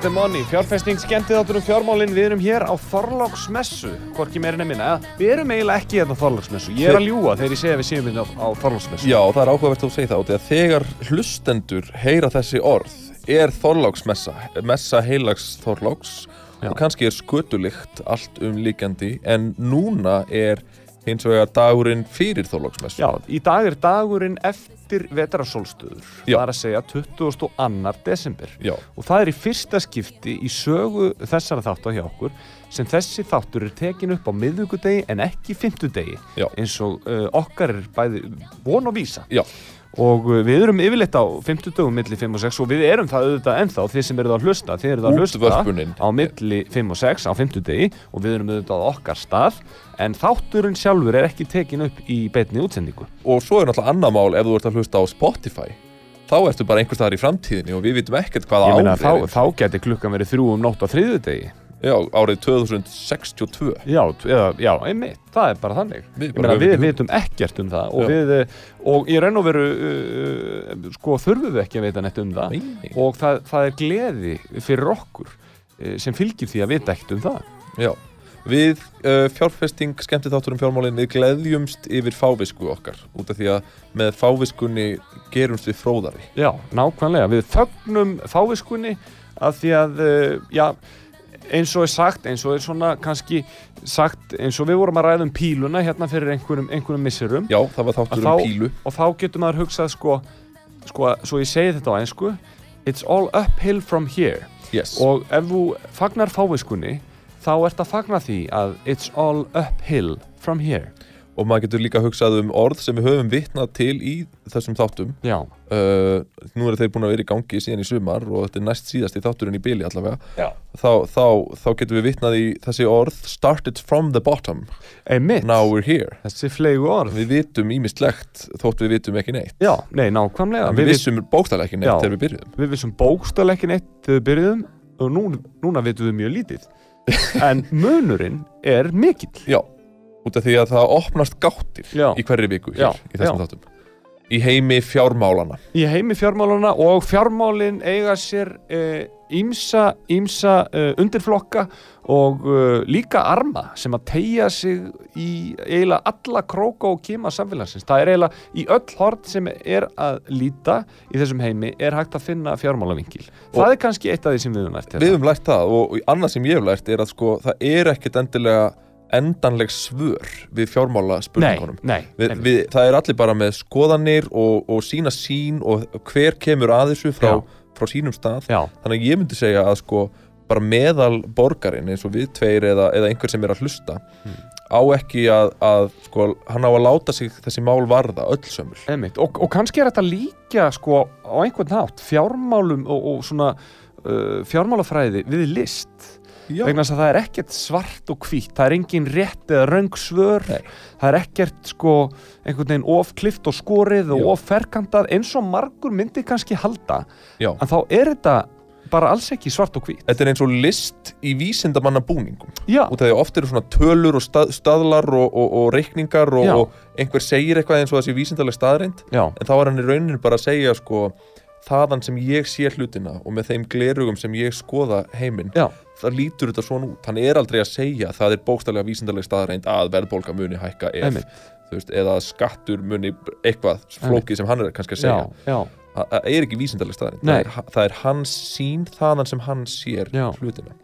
About the money, fjárfesting skemmtið áttur um fjármálinn, við erum hér á Þorláksmessu, hvorki meira nefnina, eða við erum eiginlega ekki hérna á Þorláksmessu, ég er að ljúa þegar ég segja við séum hérna á, á Þorláksmessu. Já, það er áhugavert að þú segja það í að þegar hlustendur heyra þessi orð er Þorláksmessa, messa heilags Þorláks Já. og kannski er skötulikt allt um líkjandi en núna er hins vegar dagurinn fyrir Þorláksmessu. Já, í dag er dagurinn eftir vetrasólstöður, Já. það er að segja 22. desember. Já. Og það er í fyrsta skipti í sögu þessara þáttu hjá okkur sem þessi þáttur er tekin upp á miðvíkudegi en ekki fimmtudegi Já. eins og uh, okkar er bæði von og vísa. Já. Og uh, við erum yfirleitt á 50 dögum milli 5 og 6 og við erum það auðvitað ennþá þið sem eruð að hlusta, þið eruð að hlusta Útvörpunin. á milli 5 og 6 á 50 degi og við erum auðvitað á okkar stað en þátturinn sjálfur er ekki tekin upp í beinni útsendingu. Og svo er náttúrulega annað mál ef þú ert að hlusta á Spotify þá ertu bara einhvers staðar í framtíðinni og við vitum ekkert meina ár þá, þá geti klukkan verið þrjú um nótt á þriðu degi. Já, árið 2062 Já, eða, já, einmitt, það er bara þannig. Við bara meina, við vitum ekkert um það og við, eh, og í raun og veru, uh, sko, þurfum við ekki að vita neitt um það. Nei, og það, það er gleði fyrir okkur sem fylgir því að vita ekkert um það. Já, við uh, fjárfesting skemmtið þáttur um fjármálinn við gleðjumst yfir fávisku okkar út af því að með fáviskunni gerumst við fróðari. Já, nákvæmlega, við fögnum fáviskunni að því að, uh, já, eins og er sagt, eins og er svona kannski sagt, eins og við vorum að ræða um píluna hérna fyrir einhverjum, einhverjum misserum. Já, það var þáttur um þá- pílu. og þá getur maður hugsað sko, sko, svo ég segi þetta á einsku It's all uphill from here. Yes. og ef þú fagnar fáviskunni þá ert að fagna því að It's all uphill from here. Og maður getur líka hugsað um orð sem við höfum vitnað til í þessum þáttum. Já, uh, Nú eru þeir búin að vera í gangi síðan í sumar og þetta er næst síðast í þátturinn í bili allavega. Þá, þá, þá getum við vitnað í þessi orð Started from the bottom, einmitt. Now we're here. Þessi flegu orð. Við vitum ímislegt þótt við vitum ekki neitt. Já, nei, nákvæmlega. Við vissum bókstæðlega ekki neitt Já. þegar við byrjuðum. Við vissum bókstæðlega ekki neitt þegar við byrjuðum og nú, núna vitum við mjög lítið. En munurinn er mikill. Já, út af því að það opnast gáttir Já. í hverri viku hér í þessum þáttum Í heimi fjármálana í heimi fjármálana og fjármálin eiga sér ímsa, ímsa uh, undirflokka og uh, líka arma sem að tegja sig í eiginlega alla króka og kima samfélagsins. Það er eiginlega í öll hort sem er að líta í þessum heimi er hægt að finna fjármálavingil. Það er kannski eitt af því sem við höfum lært Við höfum lært það og annað sem ég hef lært er að sko það er ekkert endilega endanleg svör við fjármála Nei, spurningunum nei, við, einmitt. við, Það er allir bara með skoðanir og, og sína sín og hver kemur að þessu frá, frá sínum stað Já, Þannig að ég myndi segja að sko bara meðal borgarinn eins og við tveir eða, eða einhver sem er að hlusta Hmm. á ekki að, að sko, hann á að láta sig þessi mál varða öll sömul. Og, og kannski er þetta líka sko á einhvern nátt fjármálum og, og svona uh, fjármálafræði við list. Vegna að það er ekkert svart og hvítt það er engin rétt eða röng svör. Nei. það er ekkert sko einhvern veginn of klift og skorið og Já. of ferkantað eins og margur myndi kannski halda. Já. en þá er þetta bara alls ekki svart og hvítt. Þetta er eins og list í vísindamanna búningum já, út af því að oft eru svona tölur og stað, staðlar og, og, og reikningar og, og einhver segir eitthvað eins og þessi vísindaleg staðreind já, en þá er hann í rauninu bara að segja sko þaðan sem ég sé hlutina og með þeim glerugum sem ég skoða heiminn það lítur þetta svona út, hann er aldrei að segja að það er bókstælega vísindaleg staðreind að verðbólga muni hækka ef, veist, eða skattur muni eitthvað flókið sem hann er kannski að segja. Já, já, að það er ekki vísindaleg staðreind Nei. það það er hans sín þaðan sem hann sér Já. hlutina.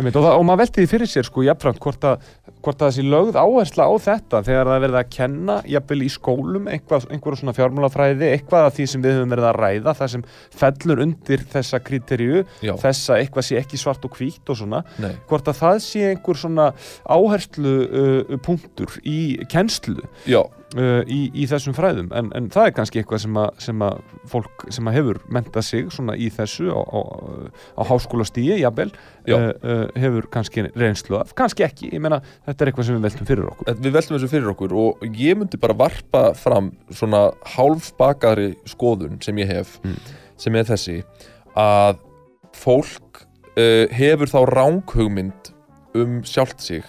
Einmitt, og, það, og maður velti því fyrir sér sko jafnframt hvort að, hvort að þessi lögð áhersla á þetta þegar það er verið að kenna jafnvel í skólum eitthvað, einhverju svona fjármálafræði eitthvað af því sem við höfum verið að ræða það sem fellur undir þessa kriteríu Já. þessa eitthvað sé ekki svart og hvítt og svona Nei. hvort að það sé einhver svona áherslu uh, punktur í kennslu Já, uh, í, í þessum fræðum. En, en það er kannski eitthvað sem að, sem að fólk sem að hefur mentað sig svona í þessu á, á, á háskólastíi jafnvel uh, uh, hefur kannski reynslu af, kannski ekki ég meina þetta er eitthvað sem við veltum fyrir okkur. Við veltum þessu fyrir okkur og ég myndi bara varpa fram svona hálfbakari skoðun sem ég hef Mm. sem er þessi að fólk uh, hefur þá ránghugmynd um sjálft sig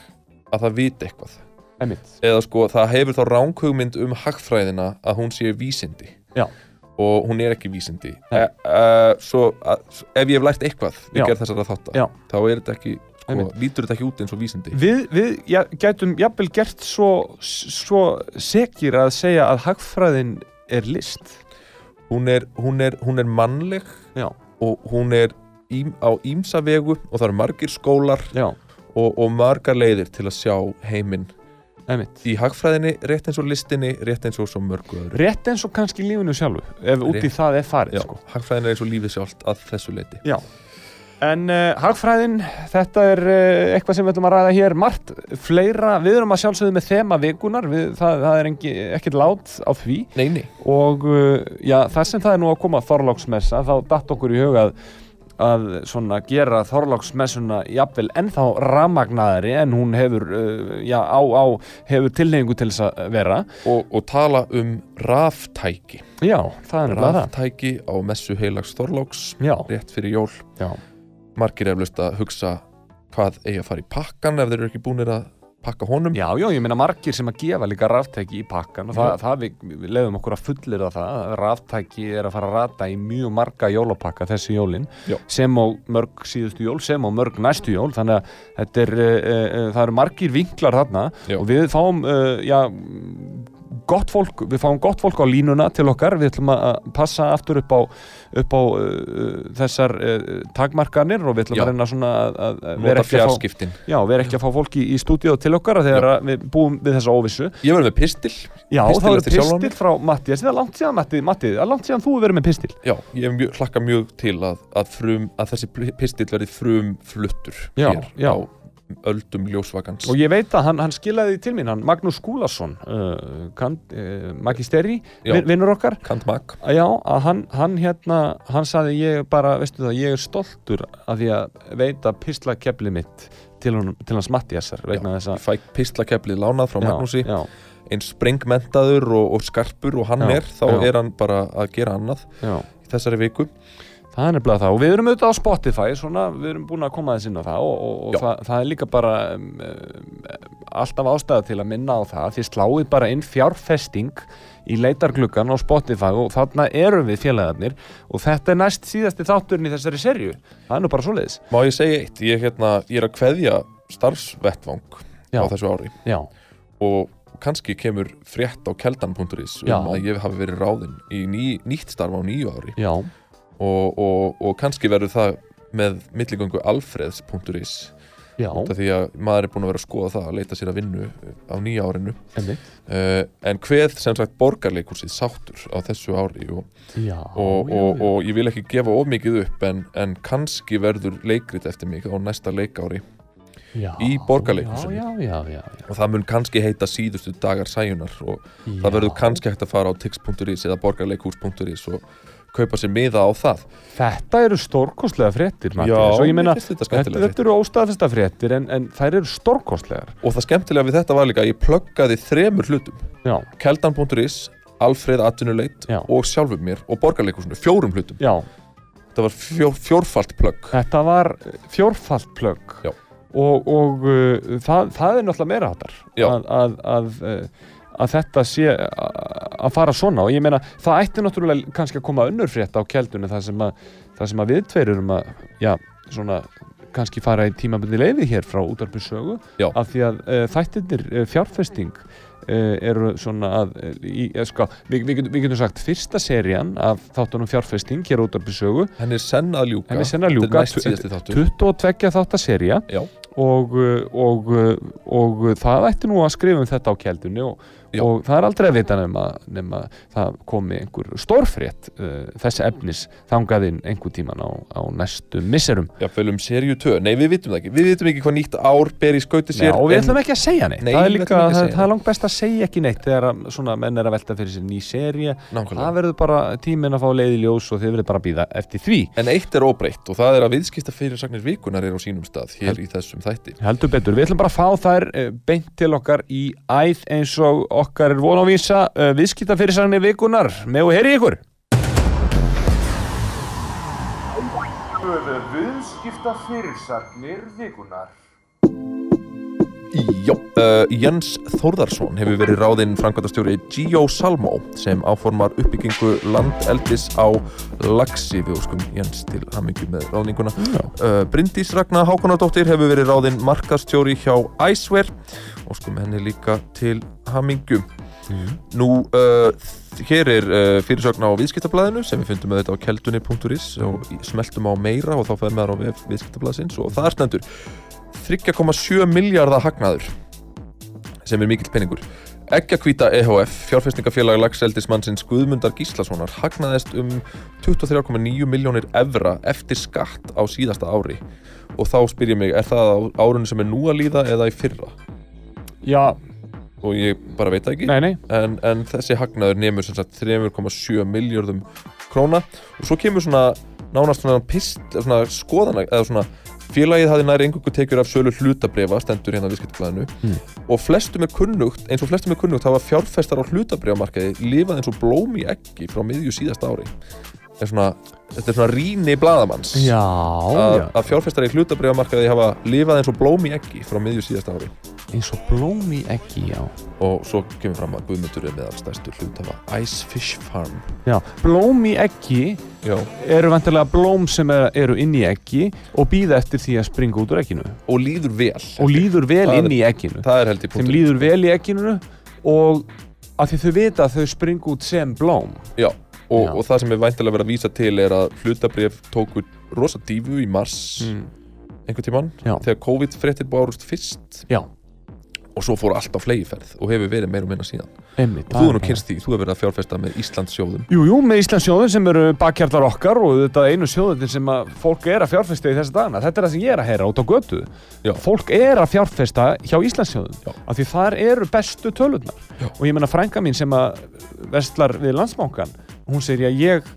að það viti eitthvað Einmitt. eða sko það hefur þá ránghugmynd um hagfræðina að hún sé vísindi Já. og hún er ekki vísindi e, uh, svo að, ef ég hef lært eitthvað við Já. gerð þessara þátta Já. þá er þetta ekki sko, Einmitt. lítur þetta ekki út eins og vísindi Við, við ja, gætum jafnvel gert svo, svo sekir að segja að hagfræðin er list hún er, hún er, hún er mannleg Já, og hún er ím, á ímsa vegu og það eru margir skólar já, og, og margar leiðir til að sjá heiminn einmitt. Í hagfræðinni, rétt eins og listinni rétt eins og svo mörgu öðru. Rétt eins og kannski lífinu sjálfu ef út í Rétt. það er farið Já, sko. hagfræðin er eins og lífið sjálft að þessu leiti Já, en uh, hagfræðin, þetta er uh, eitthvað sem við ætlum að ræða hér margt fleira, við erum að sjálfsögðu með þema vikunar, við, það, það er ekkert lát á því. Nei, nei, og uh, já, það sem það er nú að koma Þorláksmessa, þá datt okkur í hugað að svona gera Þorláksmessuna jafnvel ennþá ramagnaðari en hún hefur, uh, já, á, á hefur tilhengu til þess að vera. Og, og tala um raftæki. Já, það er nefnilega það. Raftæki á messu heilags Þorláks Já, rétt fyrir jól. Já, margir eflust að hugsa hvað eigi að fara í pakkan ef þeir eru ekki búnir að pakka honum Já, já, ég meina margir sem að gefa líka ráftæki í pakkan og það, það við, við leiðum okkur að fullir það að ráftæki er að fara að rata í mjög marga jólapakka þessi jólin Já. sem á mörg síðustu jól, sem á mörg næstu jól þannig að er, uh, uh, það eru margir vinklar þarna Já. og við fáum, uh, já, gott fólk, við fáum gott fólk á línuna til okkar, við ætlum að passa aftur upp á, upp á uh, þessar uh, takmarkanir og við ætlum Já. að reyna svona að, að vera nota ekki að fá Já, erum ekki að fá fólki í, í stúdíu til okkar þegar að við búum við þessa óvissu. Ég verður með pistil. Já, Pistil er eftir sjálfan pistil frá Matti Það er langt síðan, Matti, Matti, það er langt síðan þú verið með pistil. Já, ég mjög, hlakka mjög til að, að, frum, að þessi pistill verði frum fluttur Já, hér já. á öldum ljósvakans. Og ég veit að hann, hann skilaði til mín hann Magnús Skúlason uh, uh, Magisteri, Já. vin, vinnur okkar. Kant Mag. Já, að hann, hann hérna hann saði ég bara, veistu það, ég er stoltur að því að veita pislakefli mitt til, hún, til hans Mattiasar vegna þess Ég að fæ pislakeplið lánað frá Magnúsi. já, eins sprengmentaður og, og skarpur og hann Já, er þá já. er hann bara að gera annað já, í þessari viku Það er nefnilega það. Og við erum auðvitað á Spotify svona, við erum búin að koma þess inn á það og, og, og það, það er líka bara um, um, alltaf ástæða til að minna á það. Því sláið bara inn fjárfesting í leitargluggan á Spotify og þarna erum við félagarnir. Og þetta er næst síðasti þátturinn í þessari serju það er nú bara svoleiðis. Má ég segja eitt, ég, hérna, ég er að kveðja starfsvettvang Já. á þessu ári. Já, og kannski kemur frétt á keldan.is um Já. að ég hafi verið ráðinn í ný, nýtt starf á nýju ári. Já, og, og, og kannski verður það með milligöngu alfreðs.is því að maður er búin að vera að skoða það að leita sér að vinnu á nýja árinu. Uh, en hveð sem sagt borgarleikursið sáttur á þessu ári og, Já, og, já, og, já. og ég vil ekki gefa of mikið upp en, en kannski verður leikrit eftir mig á næsta leikári í já, og það mun kannski heita síðustu dagar sæjunar og það verður kannski hægt að fara á tix.is eða borgarleikhús.is og kaupa sér miða á það. Þetta eru stórkostlega fréttir, Já, meina, þetta þetta, þetta eru óstaðfesta fréttir en, en þær eru stórkostlegar. Og það skemmtilega við þetta var líka að ég pluggaði þremur hlutum. Já, keldan.is, Alfreð atvinnuleit Já. og sjálfur mér og borgarleikhúsinu, fjórum hlutum. Já, það var fjó, fjórfalt plugg Þetta var fjórfalt plögg. Og, og uh, það, það er náttúrulega meira hattar að, að, að, uh, að þetta sé að fara svona. Og ég meina það ætti náttúrulega kannski að koma önnur frétt á keldunni það sem að, sem að við tveir erum að já, svona kannski fara í tímabindi leiði hér frá útarpi sögu. Já. af því að uh, þættirnir uh, fjárfesting uh, eru svona að í, sko, við, við, við getum sagt fyrsta serían af þáttunum fjárfesting hér út af besögu Henni er senn að ljúka. Senn að ljúka. Þetta er næst síðasti þáttur 22 þáttaserja og, og, og uh, það ætti nú að skrifa um þetta á kjældunni og, Já. og það er aldrei að vita nema, nema það komi einhver stórfrétt uh, þessi efnis þangað inn einhver tíman á, á næstu misserum. Jafnvel um seríu 2 Nei, við vitum það ekki. Við vitum ekki hvað nýtt ár ber í skauti Já, sér og við en- ætlum ekki að segja neitt. Nei, það er líka, að það, er langt best að segja ekki neitt þegar að, svona, menn er að velta fyrir sér ný Nákvæmlega. það verður bara tíminn að fá leið í ljós og þið verður bara að býða eftir því. En eitt er óbreytt og það er að viðskipta fyrirsagnir vikunar er á sínum stað hér í þessum þætti okkar er von á vísa uh, viðskipta fyrir sagnir vikunar með og heyri ykkur? Viðskipta fyrirsagnir vikunar Já, uh, Jens Þórðarsson hefur verið ráðinn framkvæmdastjóri Geo Salmo sem áformar uppbyggingu landeldis á Laxi. Við óskum Jens til hamingju með ráðninguna. Uh, Bryndís Ragnar Hákonardóttir hefur verið ráðinn markastjóri hjá Æsver óskum henni líka til hamingju. Nú, uh, hér er uh, fyrirsögn á viðskiptablaðinu sem við fundum með þetta á keldunni.is og smeltum á meira og þá fer með á vef viðskiptablaðsins og það er stendur 3,7 miljardar hagnaður sem er mikill peningur. Eggjakvíta EHF, fjárfestingafélag lagseldismannsins Guðmundar Gíslasonar hagnaðist um 23,9 miljónir evra eftir skatt á síðasta ári. Og þá spyr ég mig, er það á árunni sem er nú að líða eða í fyrra? Já, Og ég bara veit það ekki. Nei, nei. En, en þessi hagnaður sagt 3,7 miljardum króna. Og svo kemur svona nánast svona, pist, svona skoðana eða svona félagið hafði nær engungu tekjur af sölu hlutabrifa stendur hérna á viðskiptablaðinu. Mm. og flestum er kunnugt, eins og flestum er kunnugt hafa fjárfestar á hlutabrifamarkaði lifað eins og blóm í eggi frá miðju síðasta ári. Er svona, þetta er svona rýni bladamanns Já, að, já. að fjárfestar í hlutabrifamarkaði hafa lifað eins og blóm í eggi frá miðju síðasta ári eins og blóm í ekki, já. Og svo kemur fram að Guðmundur er meðal stærstu hlutafa Ice Fish Farm. Já, blóm í ekki Já, eru vantilega blóm sem er, eru inn í ekki og býða eftir því að springa út úr ekkinu og líður vel og líður vel Það er- inn í er held ég þeim líður vel í ekkinu og að því þau vita að þau springa út sem blóm. Já, og, og það sem er væntilega verið að vísa til er að hlutabrif tóku rosa dífu í mars einhvern tímann Já. þegar COVID fréttir bárust fyrst. Já, og svo fór allt á flegiferð og hefur verið meira og minna síðan einmitt og þú er nú kynst því, þú hefur verið að fjárfesta með Íslands sjóðum Jú, jú, með Íslandsjóðin sem eru bakkjarlar okkar og þetta einu sjóðin sem fólk er að fjárfesta í þessa dagana. Þetta er það sem ég er að heyra út á götu. Já. Fólk er að fjárfesta hjá Íslandsjóðin Já. af því þar eru bestu tölurnar. Já. Og ég menna frænka mín sem að vestlar við landsmánkan, hún segir að ég,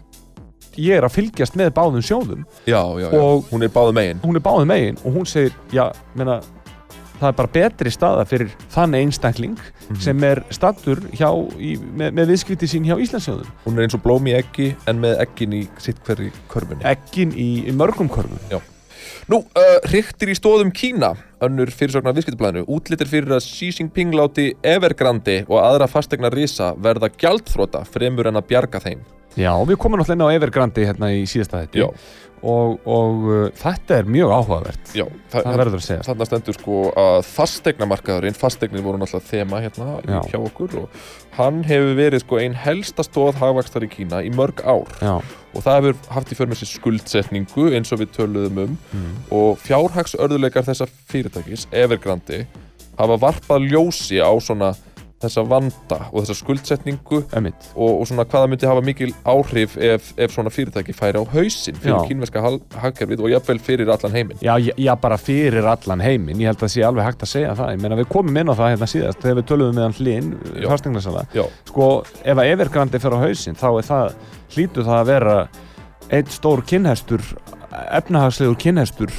ég er að fylgjast með báðum sjóðum. Já, já, já, hún er báðu megin Hún er báðum megin og hún segir, já, menna, það er bara betri staða fyrir þann einstakling Mhm. sem er stattur hjá, í, með, með viðskipti sín hjá Íslandsjóðum. hún er eins og blóm í eggi en með eggin í sitt hverri körfunni Ekkin í, í mörgum körfum. Nú, uh, hryktir í stóðum Kína önnur fyrirsögnar viðskiptablaðinu útlítir fyrir að Xi Jinping láti Evergrande og aðra fastegna risa verða gjaldþróta fremur en að bjarga þeim Já, við komum náttúrulega inn á Evergrandi hérna í síðasta þetta og, og uh, þetta er mjög áhugavert. Já, það verður að segja. Þannig stendur sko að fastegnamarkaðurinn, fastegnir voru náttúrulega þema hérna Já. hjá okkur og hann hefur verið sko ein helsta stóð hagvakstar í Kína í mörg ár. Já, og það hefur haft í för með sér skuldsetningu eins og við töluðum um. Mm. og fjárhagsörðuleikar þessa fyrirtækis, Evergrande hafa varpað ljósi á svona þessa vanda og þessa skuldsetningu emitt og, og svona hvaða myndi hafa mikil áhrif ef, ef svona fyrirtæki færi á hausinn fyrir Já. kínverska hagkerfið og jafnvel fyrir allan heiminn? Já, já, bara fyrir allan heiminn. Ég held að það sé alveg hægt að segja það. Ég meina við komum inn á það hérna síðast þegar við töluðum með hann hlinn Já, sko, ef að Evergrandi fer á hausinn þá er það, hlýtur það að vera einn stór kynhestur efnahagslegur kynhestur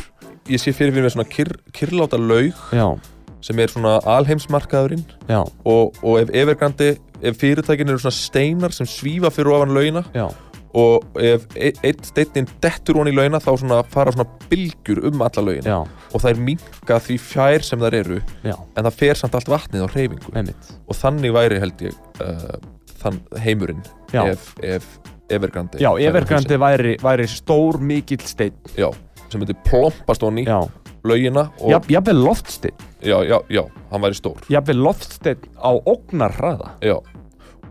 ég sé fyrir fyrir með svona kyrr, kyrrláta laug. Já, sem er svona alheimsmarkaðurinn. Og, og ef Evergrande, ef fyrirtækin eru svona steinar sem svífa fyrir ofan laugina já, og ef e- einn steinnin dettur hon í laugina þá svona fara svona bylgjur um alla laugina já, og þær minka því fjær sem þær eru já, en það fer samt allt vatnið á hreyfingu. Emitt og þannig væri held ég uh, þann heimurinn ef, ef Evergrande Já, Evergrandi væri, væri stór mikill hausinn. já, sem myndi plompast honni Já, laugina og Jaf, Jafnvel loftsteinn. Já, já, já, hann væri stór. Jafnvel loftsteinn á ógnar hraða Já,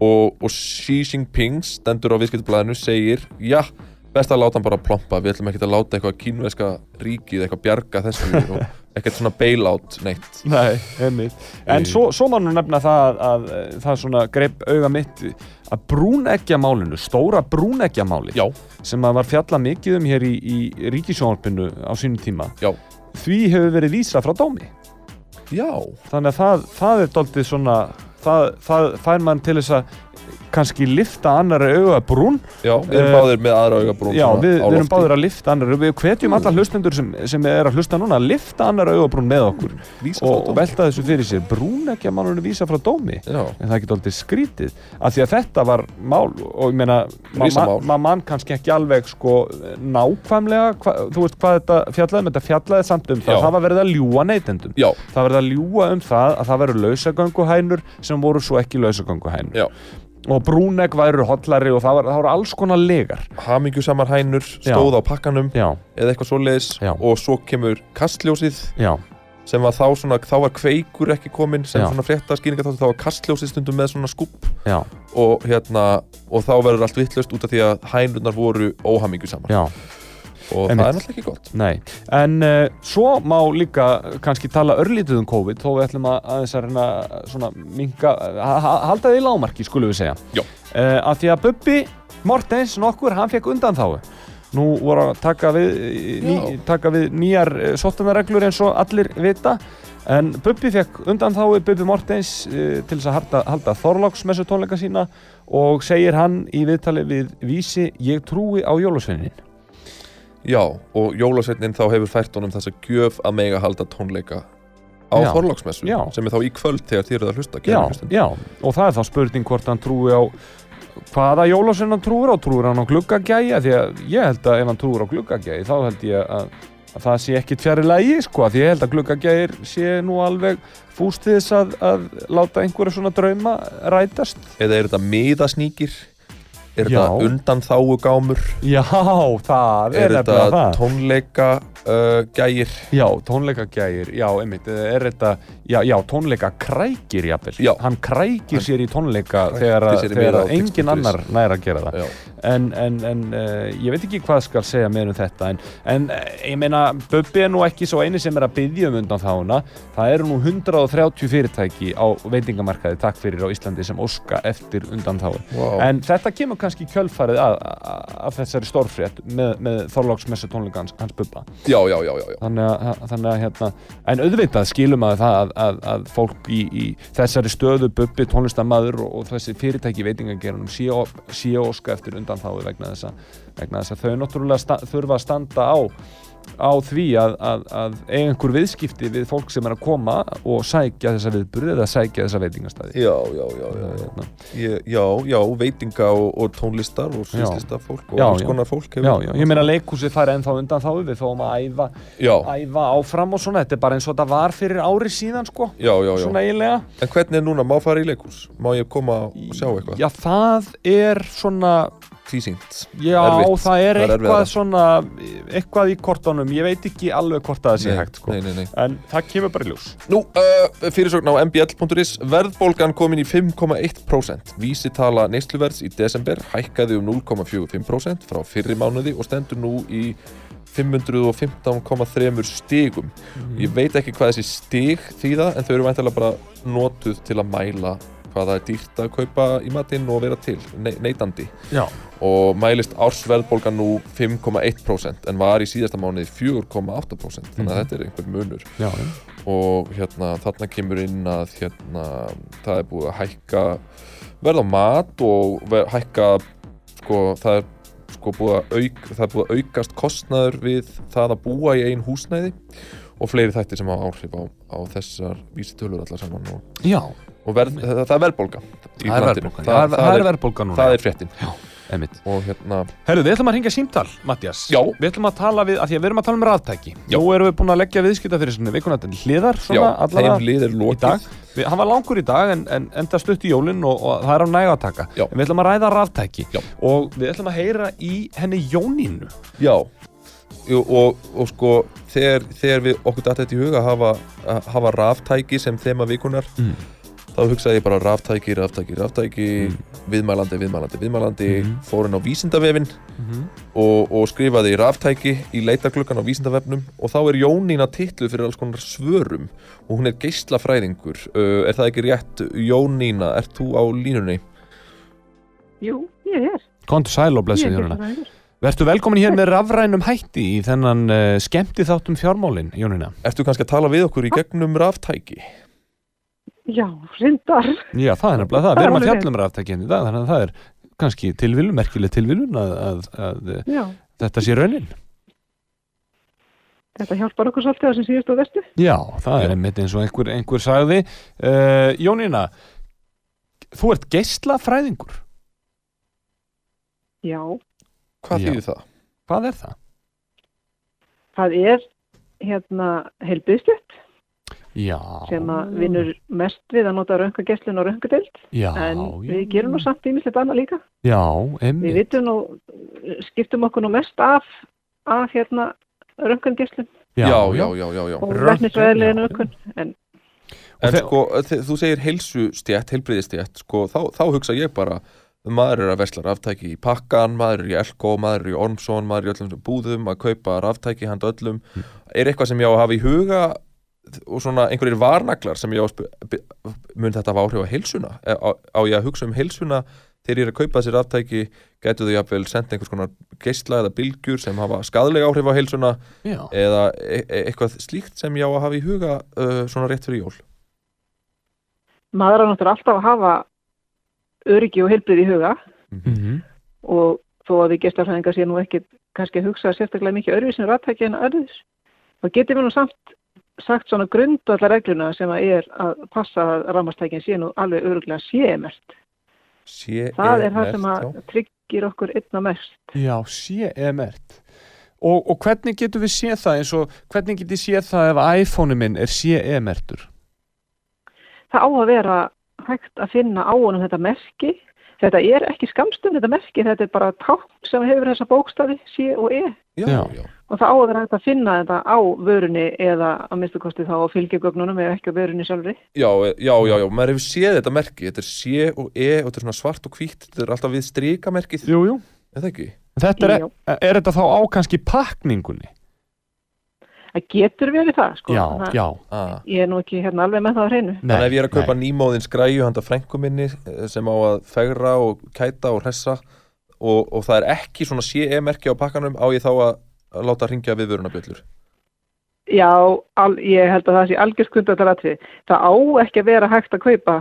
og, og Xi Jinping stendur á viðskiptablaðinu segir, já, best að láta hann bara plompa, við ætlum ekkert að láta eitthvað kínveska ríkið, eitthvað bjarga þessu og ekkert svona bailout neitt. Nei, einmitt. En svo, svo má nú nefna það að, að eh, það svona greip auga mitt að brúneggja stóra brúneggjamáli Já, sem að var fjalla mikið um hér í, í ríkisjónarpinu á sínum tíma já, því hefur verið vísað frá dómi. Já, þannig að það, það er doldið svona það, það fær mann til þess að kannski lifta annari auga brún. Já, við erum Eh, báðir með aðra augabrún Já, við, við erum báðir að lifta annari við hvetjum alla hlustendur sem, sem er að hlusta núna að lifta annari auga brún með okkur Vísa og, velta þessu fyrir sér. Brúneggja mannurinn vísa frá dómi. Já, en það ekki doldið skrítið. Af því að þetta var mál og ég meina maður ma ma mann kannski ekki alveg sko nákvæmlega hva, þú veist hvað þetta fjallaði þetta fjallaði samt um það. Já. það var verið að ljúa neytendum. Já, það var verið að ljúa um það að það svo já og brúnegg væru hollari og það, var, það voru alls konar legar. Hamingjusamar hænur stóð á pakkanum já, eða eitthvað svoleiðis Já. og svo kemur kastljósið já, sem var þá svona, þá var kveikur ekki kominn sem Já. svona frétta skýringa þá var kastljósið stundum með svona skúpp já, og hérna, og þá verður allt vittlust út af því að hænurnar voru óhamingjusamar. Já og Einmitt. það er náttúrulega ekki gott. Nei, en uh, svo má líka kannski tala örlítið um COVID þó við ætlum að aðeins að reyna svona minga, ha ha halda því lámarki skulum við segja. Uh, að því að Bubbi Mortens nokkur, hann fekk undan þáu nú voru að taka við, ný, Já. taka við nýjar sóttanarreglur eins og allir vita. En Bubbi fekk undan þáu Bubbi Mortens uh, til þess að halda, halda Þorláksmessu tónleika sína og segir hann í viðtali við vísi ég trúi á jólasveinin Já, og jólasveitnin þá hefur fært honum þessa gjöf að mega halda tónleika á Já. sem er þá í kvöld þegar þið eruð að hlusta já, já, og það er þá spurning hvort hann trúi á hvaða jólasvein hann trúir á, trúir hann á gluggagæja? Því að ég held að ef hann trúir á gluggagæji þá held ég að, að það sé ekkit fjari lagi sko, því ég held að gluggagæjir sé nú alveg fúst þess að, að láta einhverja svona drauma rætast. Eða er þetta miðasníkir? Er þetta undan þáu gámur? Já, það er, Er þetta tónleika uh, gægir? Já, tónleikagæjir, já, einmitt, er þetta, já, já, tónleikakrækir, jafnvel. Já. Hann krækir sér í tónleika þegar, þegar engin annar nær að gera það. Já, En, en, en uh, ég veit ekki hvað skal segja meir um þetta, en, en ég meina, Bubbi er nú ekki svo eini sem er að byggja um undan þáuna. Það eru nú 130 fyrirtæki á veitingamarkaði, takk fyrir á Íslandi, sem óska eftir undan þáu. wow. En þetta kemur kannski kjölfarið að þessari stórfrétt með, með Þorláksmessu tónleika hans, hans Bubba. já, já, já, já, já. þannig að, þannig að hérna, en auðvitað skilum að það að, að, að fólk í, í þessari stöðu bubbi tónlistamæður og, og þessi fyrirtæki veitingagerunum sé, ó- sé óska eftir undan að, vegna þess að þau náttúrulega sta, þurfa að standa á á því að, að, að einhver viðskipti við fólk sem er að koma og sækja þessa viðburði eða sækja þessa veitingastæði Já, já, já, já, já. Hérna. Já, já, veitinga og, og tónlistar og sviðslista fólk og alls konar fólk Já, já, ég meina leikhúsið fær ennþá undan þá við fáum að æfa, æfa áfram og svona, þetta er bara eins og þetta var fyrir ári síðan sko, já, já, já. svona eiginlega En hvernig er núna, má fara í leikhús? Má ég koma og sjá eitthvað? Já, það er svona Tvísýnt. Já, Erfitt. það er Það er eitthvað svona eitthvað í kortunum, ég veit ekki alveg hvort það sé Nei, hægt sko. nei, nei, nei. en það kemur bara í ljós. Nú, uh, fyrirsögn á mbl.is Verðbólgan komin í 5,1% Vísitala neysluverðs í desember hækkaði um 0,45% frá fyrri mánuði og stendur nú í 515,3 stigum. Ég veit ekki hvað þessi stig þýða en þau eru væntalega bara notuð til að mæla hvað það er dýrt að kaupa í matinn og vera til, ne neytandi Já, og mælist ársverðbólgan nú 5,1% en var í síðasta mánuði 4,8% þannig að þetta er einhver munur. Já, og hérna þarna kemur inn að hérna það er búið að hækka verð á mat og ver, hækka sko það er sko búið að auk, það er búið að aukast kostnaður við það að búa í ein húsnæði og fleiri þættir sem hafa áhrif á, á þessar vísitölur allar saman og, já og verð, það, er verðbólga í það er landinu. verðbólga Það, það, það er verðbólga núna það er fréttin. Já, einmitt. Og hérna Herru, við ætlum að ringja símtal, Mattias. Já. Við ætlum að tala við, að því að við erum að tala um raftæki. Já. Nú erum við búin að leggja viðskipta fyrir svona vikuna til hliðar já, svona allavega þeim lið er í lokið dag. Við, Hann var langur í dag en, en enda stutt í jólinn og, og það er á næga að taka Já. En við ætlum að ræða raftæki. Já. Og við ætlum að heyra í henni Jónínu. Já, jú, og, og sko þegar, þegar við okkur datt þetta í huga að hafa, að hafa raftæki sem þema vikunar Mm. Þá hugsaði ég bara raftæki, raftæki, raftæki Mm. viðmælandi, viðmælandi, viðmælandi Mhm. fór inn á vísindavefin Mhm. og, og skrifaði raftæki í leitarklukkan á vísindavefnum og þá er Jónína titluð fyrir alls konar svörum og hún er geislafræðingur uh, er það ekki rétt, Jónína ert þú á línunni? Jú, ég er. Kontu sæl og Jónina geislavæðingur. Vertu velkomin hér með rafrænum hætti í þennan uh, skemmti þáttum fjármálin, Jónina Ertu kannski að tala við okkur í gegnum raftæki? Já, reyndar. Já, það er nefnilega það, Það við er erum að alveg fjalla um raftækinn í dag þannig að það er kannski tilviljun, merkileg tilviljun að, að, að, að Já, þetta sé raunin þetta hjálpar okkur svolítið á sem síðust og vestu. Já, það Já. er einmitt eins og einhver, einhver sagði uh, Jónína þú ert geislafræðingur Já, Hvað þýðir það? Hvað er það? það er hérna heilbyðstjött Já, sem að vinnur mest við að nota röngagesslun og röngudeld. já, En já, við gerum nú samt ímislegt annað líka. Já, Við vitum nú, skiptum okkur nú mest af, af hérna röngagesslun Já, já, já, já, já. og já. nökkun. En En sko, þú segir heilsustjætt, heilbriðistjætt, sko, þá, þá hugsa ég bara maður er að vesla ráftæki í pakkan, maður er í Elko, maður er í Ormsson, maður er í öllum búðum að kaupa ráftæki handa öllum. Er eitthvað sem ég á að hafa í huga og svona einhverjir varnaglar sem ég mun þetta hafa áhrif á heilsuna? Eh, Á, á ég að hugsa um heilsuna þegar ég er að kaupa þessi ráftæki, getur þau jafnvel senda einhvers konar geisla eða bylgjur sem hafa skadlega áhrif á heilsuna já. eða e e eitthvað slíkt sem ég á að hafa í huga uh, svona rétt fyrir jól? maður er náttúrulega alltaf að hafa öryggi og heilbrið í huga Mhm. og þó að við gestarfræðingar sé nú ekki kannski að hugsa sérstaklega mikið öðruvísin rættæki en öðruðs þá getum við nú samt sagt svona grundvallar regluna sem að er að passa að rámastækin sé nú alveg öruglega sémert. Sé Það er það sem já. að tryggir okkur einna mest. Já, sé emert og, og hvernig getum við séð það eins og hvernig getum við séð það ef iPhone-u minn er sé emertur Það á að vera hægt að finna á honum þetta merki. Þetta er ekki skamstum þetta merki, þetta er bara tákn sem hefur þessa bókstafi C og E Já, Já. og það á að vera hægt að finna þetta á vörunni eða að minnstu kosti þá á fylgjagögnunum eða ekki á vörunni sjálfri. Já, e- já, já, já, maður hefur séð þetta merki Þetta er sé og e og þetta er svona svart og hvítt Þetta er alltaf við strikamerkið Jú, jú Er það ekki? Þetta er, er þetta þá á kannski pakningunni? Það getur verið það, sko. Já, já Ah. Ég er nú ekki hérna alveg með það á hreinu. Þannig að ef ég er að kaupa nýmóðins græju handa frænku minni eh, sem á að fegra og kæta og hressa og, og það er ekki svona CE-merki á pakkanum á ég þá að, að láta ringja við vörunabjöllur Já, al, ég held að það sé algjörskundataratri. Það á ekki að vera hægt að kaupa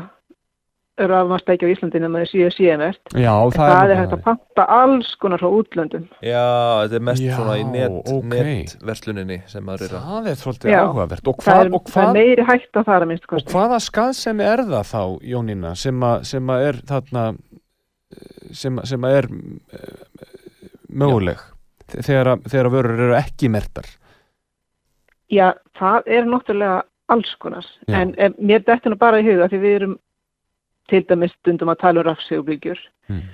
rafmastæki á Íslandi nema þau séu CMR. Já, Það, það, það er hægt að panta alls konar frá útlöndum. Já, þetta er mest Já, svona í net, ok. netversluninni sem maður er að Það er svolítið Já. áhugavert og, Það hvað, er, og, það er hvað, meiri hægt að fara minnst og hvaða skaðsemi er það þá, Jónína sem, a, sem að er þarna eh, sem, sem að er uh, möguleg þegar, að- þegar að vörur eru ekki mertar Já, það er náttúrulega alls konar. Já. En mér dettur nú bara í huga því við erum til dæmis stundum að tala um rafsegubylgjur.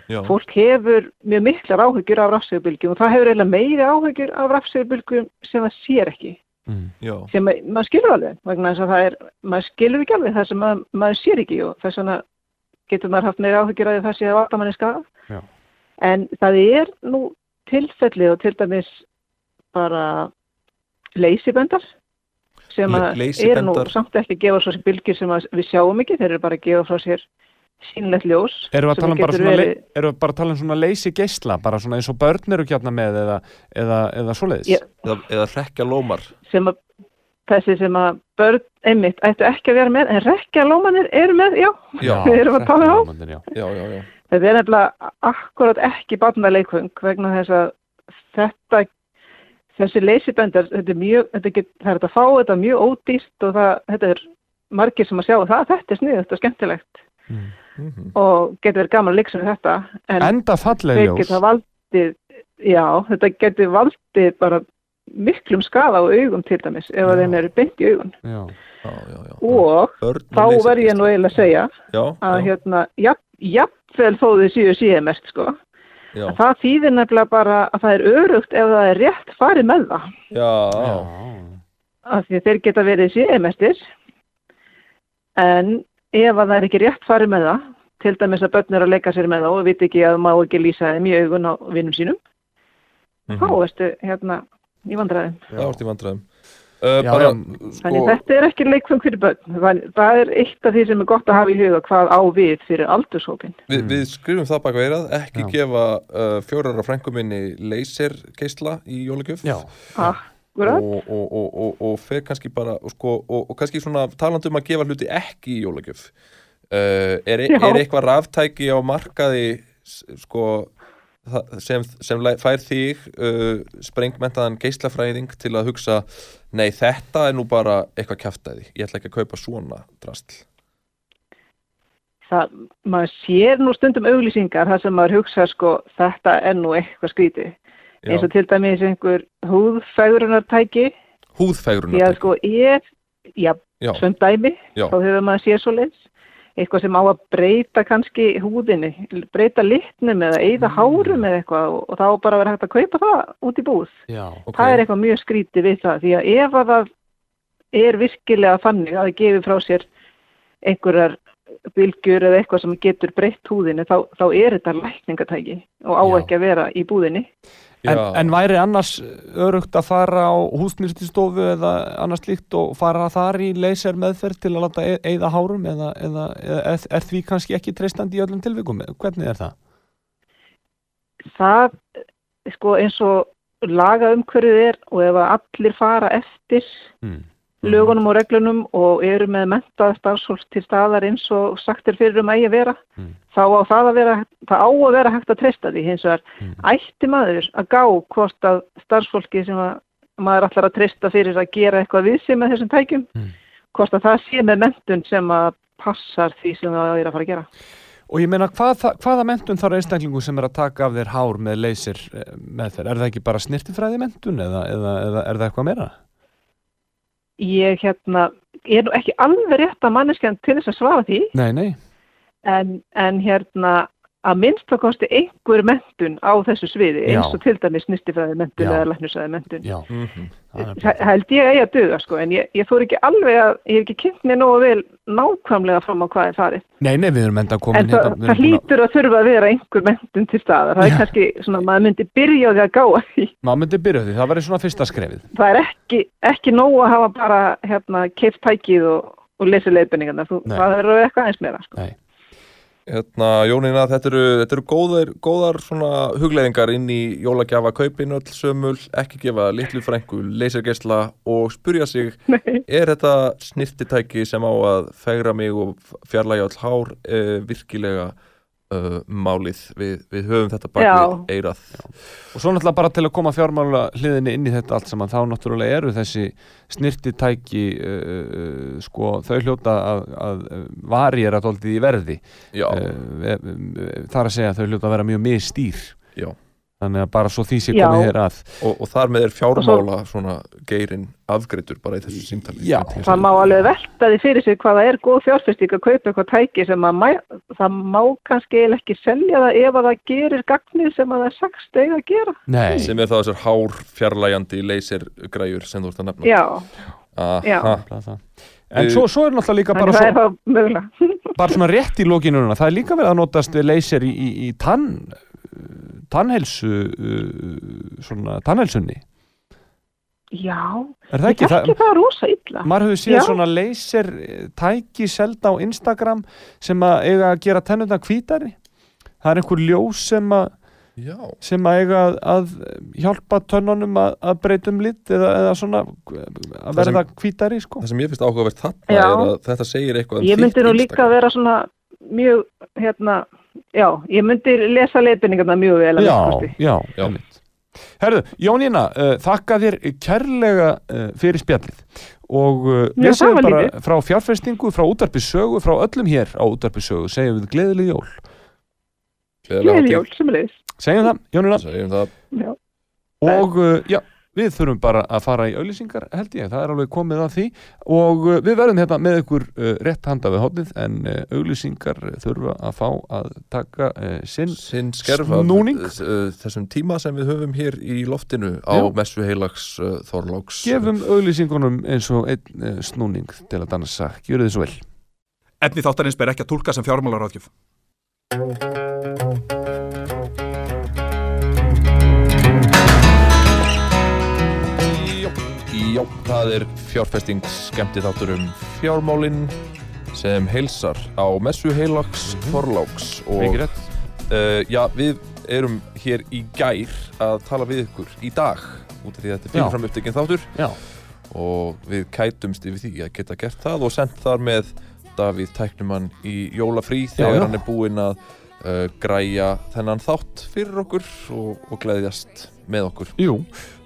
Já, Fólk hefur mjög miklar áhyggjur af rafsegubylgjum og það hefur eiginlega meiri áhyggjur af rafsegubylgjum sem það sér ekki. mm. já, sem að- maður skilur alveg vegna þess að það er, maður skilur ekki alveg það sem maður, maður sér ekki og þess vegna getur maður haft meira áhyggjur að því það sé að valda manni skada Já. en það er nú tilfelli og til dæmis bara leysibendar sem að eru nú samt ekki að gefa frá sér bylgjur sem við sjáum ekki, þeir eru bara að gefa frá sér sínlegt ljós Erum við að sem um erum við bara að tala um svona leysi geisla, bara svona eins og börn eru kjarna með eða, eða, eða svoleiðis? Já. eða, eða rekja lómar sem að þessi sem að börn einmitt ættu ekki að vera með en rekja lómanir eru með, já, Já, við erum að tala um hrekkjalómarnir, já. Já, já, já, Þetta er nefnilega akkurat ekki barnaleikvöng vegna þess að þetta, þessi leysibendar, þetta er mjög, þetta get, það er þetta að fá þetta mjög ódýrt og það, þetta er margir sem að sjá það, þetta er sniðut og skemmtilegt Mhm. og getur verið gaman að leiksa með þetta en Enda falleg þeir ljós geta valdið, já, þetta getur valdið bara miklum skaða á augum til dæmis ef Já. að þeim eru beint í augun já. já, já, já. og Börn þá með verð ég nú eiginlega að segja Já, að hérna, jafn, jafnvel þó þið séu síðan mest sko, Það þýðir nefnilega bara að það er örugt ef það er rétt farið með það. já, Af því að þeir geta verið síðemestir. En ef að það er ekki rétt farið með það, til dæmis að börn er að leika sér með það og veit ekki að má ekki lýsa þeim í augun á vinnum sínum, þá Mhm. ertu hérna í vandræðum. það vart í vandræðum uh, Já, bara, já, Þannig sko, þetta er ekki leikfeng fyrir börn. Það, það er eitt af því sem er gott að hafa í huga hvað á við fyrir aldurshópin. við, við skrifum það baka veirað ekki Já. gefa uh, fjórara frængu minni lasergeisla í jólagjöf já, Akkurat. og, og, og, og, og fer kannski bara og, sko, og, og kannski svona talandi um að gefa hluti ekki í jólagjöf uh, er, er eitthvað ráftæki á markaði sko sem, sem fær þig uh, sprengmentaðan geislafræðing til að hugsa nei þetta er nú bara eitthvað kjaftaði, ég ætla ekki að kaupa svona drastl Það, maður sér nú stundum auglýsingar þar sem maður hugsa sko þetta er nú eitthvað skrítið. Eins og til dæmis einhver húðfægrunartæki. Því að húðfægrunar sko er, já, já, sem dæmi, já, þá hefur maður séð svo leins. Eitthvað sem á að breyta kannski húðinni, breyta litnum eða eyða hárum eða eitthvað og, og þá bara vera hægt að kaupa það út í búð. já, ok Það er eitthvað mjög skrítið við það því að ef að það er virkilega þannig að það gefur frá sér einhverjar bylgjur eða eitthvað sem getur breytt húðinni þá, þá er þetta lækningatæki og á Já. ekki að vera í búðinni. En, en væri annars örugt að fara á húsnýrstistofu eða annars líkt og fara þar í laser meðferð til að láta e- eyða hárum eða, eða, eða er, því kannski ekki treystandi í öllum tilvikum? Hvernig er það? Það, sko eins og laga umhverfið er og ef að allir fara eftir Mm. Lögunum og reglunum og eru með mentað starfsfólk til staðar eins og sagt er fyrir um að að vera Mm. þá á það að vera, það á að vera hægt að treysta því hins vegar Mm. ætti maður að gá hvort að starfsfólki sem að maður ætlar að treysta fyrir að gera eitthvað við sig með þessum tækjum Mm. hvort að það sé með mentun sem að passar því sem það er að fara að gera Og ég meina, hvað, hvaða mentun þarf einstaklingu sem er að taka af þér hár með laser eh, meðferð? Er það ekki bara snirtifræði mentun eða, eða, eða er það eitthvað meira? Ég hérna, ég er nú ekki alveg rétt að manneskjan til þess að svara því Nei, nei. en, en hérna að minnst að kosti einhver mentun á þessu sviði Já. eins og til dæmis nýstifræði mentun Já. eða læknisræði mentun. Já, það Það bara- held ég að ég að duga sko en ég, ég fór ekki alveg að, ég hef ekki kynnt mér nógu vel nákvæmlega fram á hvað er farið. Nei, nei, við erum enda komin En það, hérna- það að- hlýtur að þurfa að vera einhver mentun til staðar. Það er Já. kannski svona, maður myndi byrja á því að gáa því. Maður myndi byrja á því, það væri svona fyrsta skrefið. Það er ekki, ekki nógu að hafa bara hérna Hérna, Jónína, þetta eru, þetta eru góðar, góðar svona hugleiðingar inn í jólagjafa kaupin öll sömul, ekki gefa litlu frængu, leysirgeisla og spurja sig, Nei. er þetta snirtitæki sem á að fegra mig og fjarlæga all hár e, virkilega uh, málið? Við, við höfum þetta bak Já. við eirað. Og svo náttúrulega bara til að koma fjármála hliðinni inn í þetta allt saman, þá náttúrulega eru þessi snirtitæki, uh, sko, þau hljóta að, að varjera tóltið í verði. Já, Uh, það er að segja að þau hljóta að vera mjög mistýr. já. Þannig að bara svo því sé komið hér að. Og, og þar með er fjármála svona geirin afgreitur bara í þessu símtali. Já. Það má alveg velta því fyrir sig hvað það er góð fjárfestík að kaupa eitthvað tæki sem að mæ, það má kannski eiginlega ekki selja það ef að það gerir gagnið sem að það er sagst eiga að gera. Nei, Sem er þá þessar hár fjarlægandi leysirgræjur sem þú ert að nefna. Já, Aha. já. það. En svo, svo er náttúrulega líka bara, það svo, það mögulega. bara svona rétt í lokinu núna. Það er líka verið að notast við leysir í, í, í tann, tannhelsu, uh, svona tannhelsunni. Já, Er það ég ekki? þekki það rosa illa. Maður hefur séð Já. svona laser eh, tæki selda á Instagram sem að eiga að gera tennuna hvítari. Það er einhver ljós sem að, Já. sem að eiga að, að hjálpa tönnunum að, að breyta um lit eða, eða svona að Það sem- verða hvítari sko. Það sem ég finnst áhugavert þarna Já. er að þetta segir eitthvað um Ég myndi nú líka Instagram. vera svona mjög, hérna, já, ég myndi lesa leiðbendingarna mjög vel Já, já, Já. einmitt. Herðu, Jónína, uh, þakka þér kærlega uh, fyrir spjallið og uh, Já, segjum var bara lítið. frá fjárfestingu, frá útarpi sögu, frá öllum hér á útarpi sögu, segjum við gleðileg jól. Gleðileg jól, sem er leiðis. Segjum það, Jónína. Segjum það. Já. Og uh, já, við þurfum bara að fara í auðlýsingar held ég, það er alveg komið að því og uh, við verðum hérna með ykkur uh, rétt handa við hóttið en uh, auðlýsingar þurfa að fá að taka sinn af Snúning. þessum tíma sem við höfum hér í loftinu á Já. messu heilags Þorláks gefum auðlýsingunum eins og einn snúning til að dansa, gjöru þið svo vel Efni þáttarins ber ekki að tólka sem fjármálaráðgjöf. Já, það er fjárfesting skemmti þáttur um fjármálin sem heilsar á messu heilags Þorláks og Mikið rétt. uh, já, við erum hér í gær að tala við ykkur í dag út af því að þetta er fyrirfram upptekinn þáttur. Já, og við kætumst yfir því að geta gert það og sendt þar með Davíð tæknumann í jólafrí þegar já. hann er búinn að uh, græja þennan þátt fyrir okkur og, og gleðjast með okkur. Jú,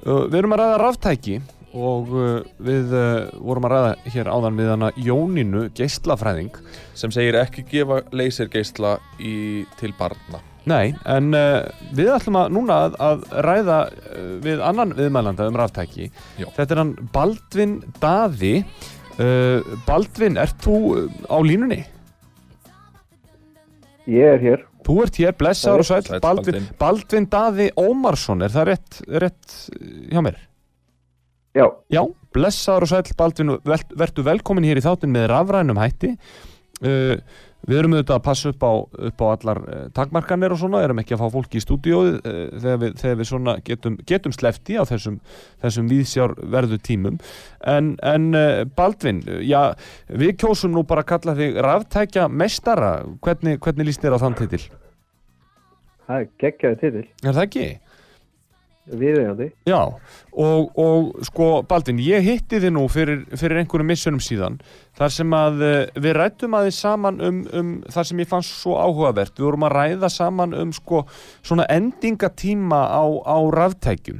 uh, við erum að ræða ráftæki og uh, við uh, vorum að ræða hér áðan við hana Jónínu geislafræðing sem segir ekki gefa lasergeisla í, til barna Nei, en uh, við ætlum að núna að, að ræða uh, við annan viðmælanda um ráftæki Já. Þetta er hann Baldvin Daði uh, Baldvin, ert þú uh, á línunni? Ég er hér. Þú ert hér, blessaður og Sæll, Baldvin, Baldvin. Daði Ómarsson, er það rétt, rétt hjá mér? Já, Já, blessaður og sæll Baldvin, vel, vertu velkomin hér í þáttin með rafrænum hætti uh, Við erum auðvitað að passa upp á, upp á allar uh, takmarkanir og svona, erum ekki að fá fólki í stúdíóið uh, þegar, við, þegar við svona getum, getum slefti á þessum, þessum viðsjár verðu tímum en, en uh, Baldvin, já, við kjósum nú bara að kalla þig ráftækja mestara, hvernig, hvernig líst þér á þann titil? það er geggjaði titill. Er það ekki? Viðeigandi. Já, og, og sko Baldvin, ég hitti þið nú fyrir, fyrir einhverjum missunum síðan þar sem að eh, við rættum aðeins saman um, um það sem ég fannst svo áhugavert við vorum að ræða saman um sko svona endingatíma á, á ráftækjum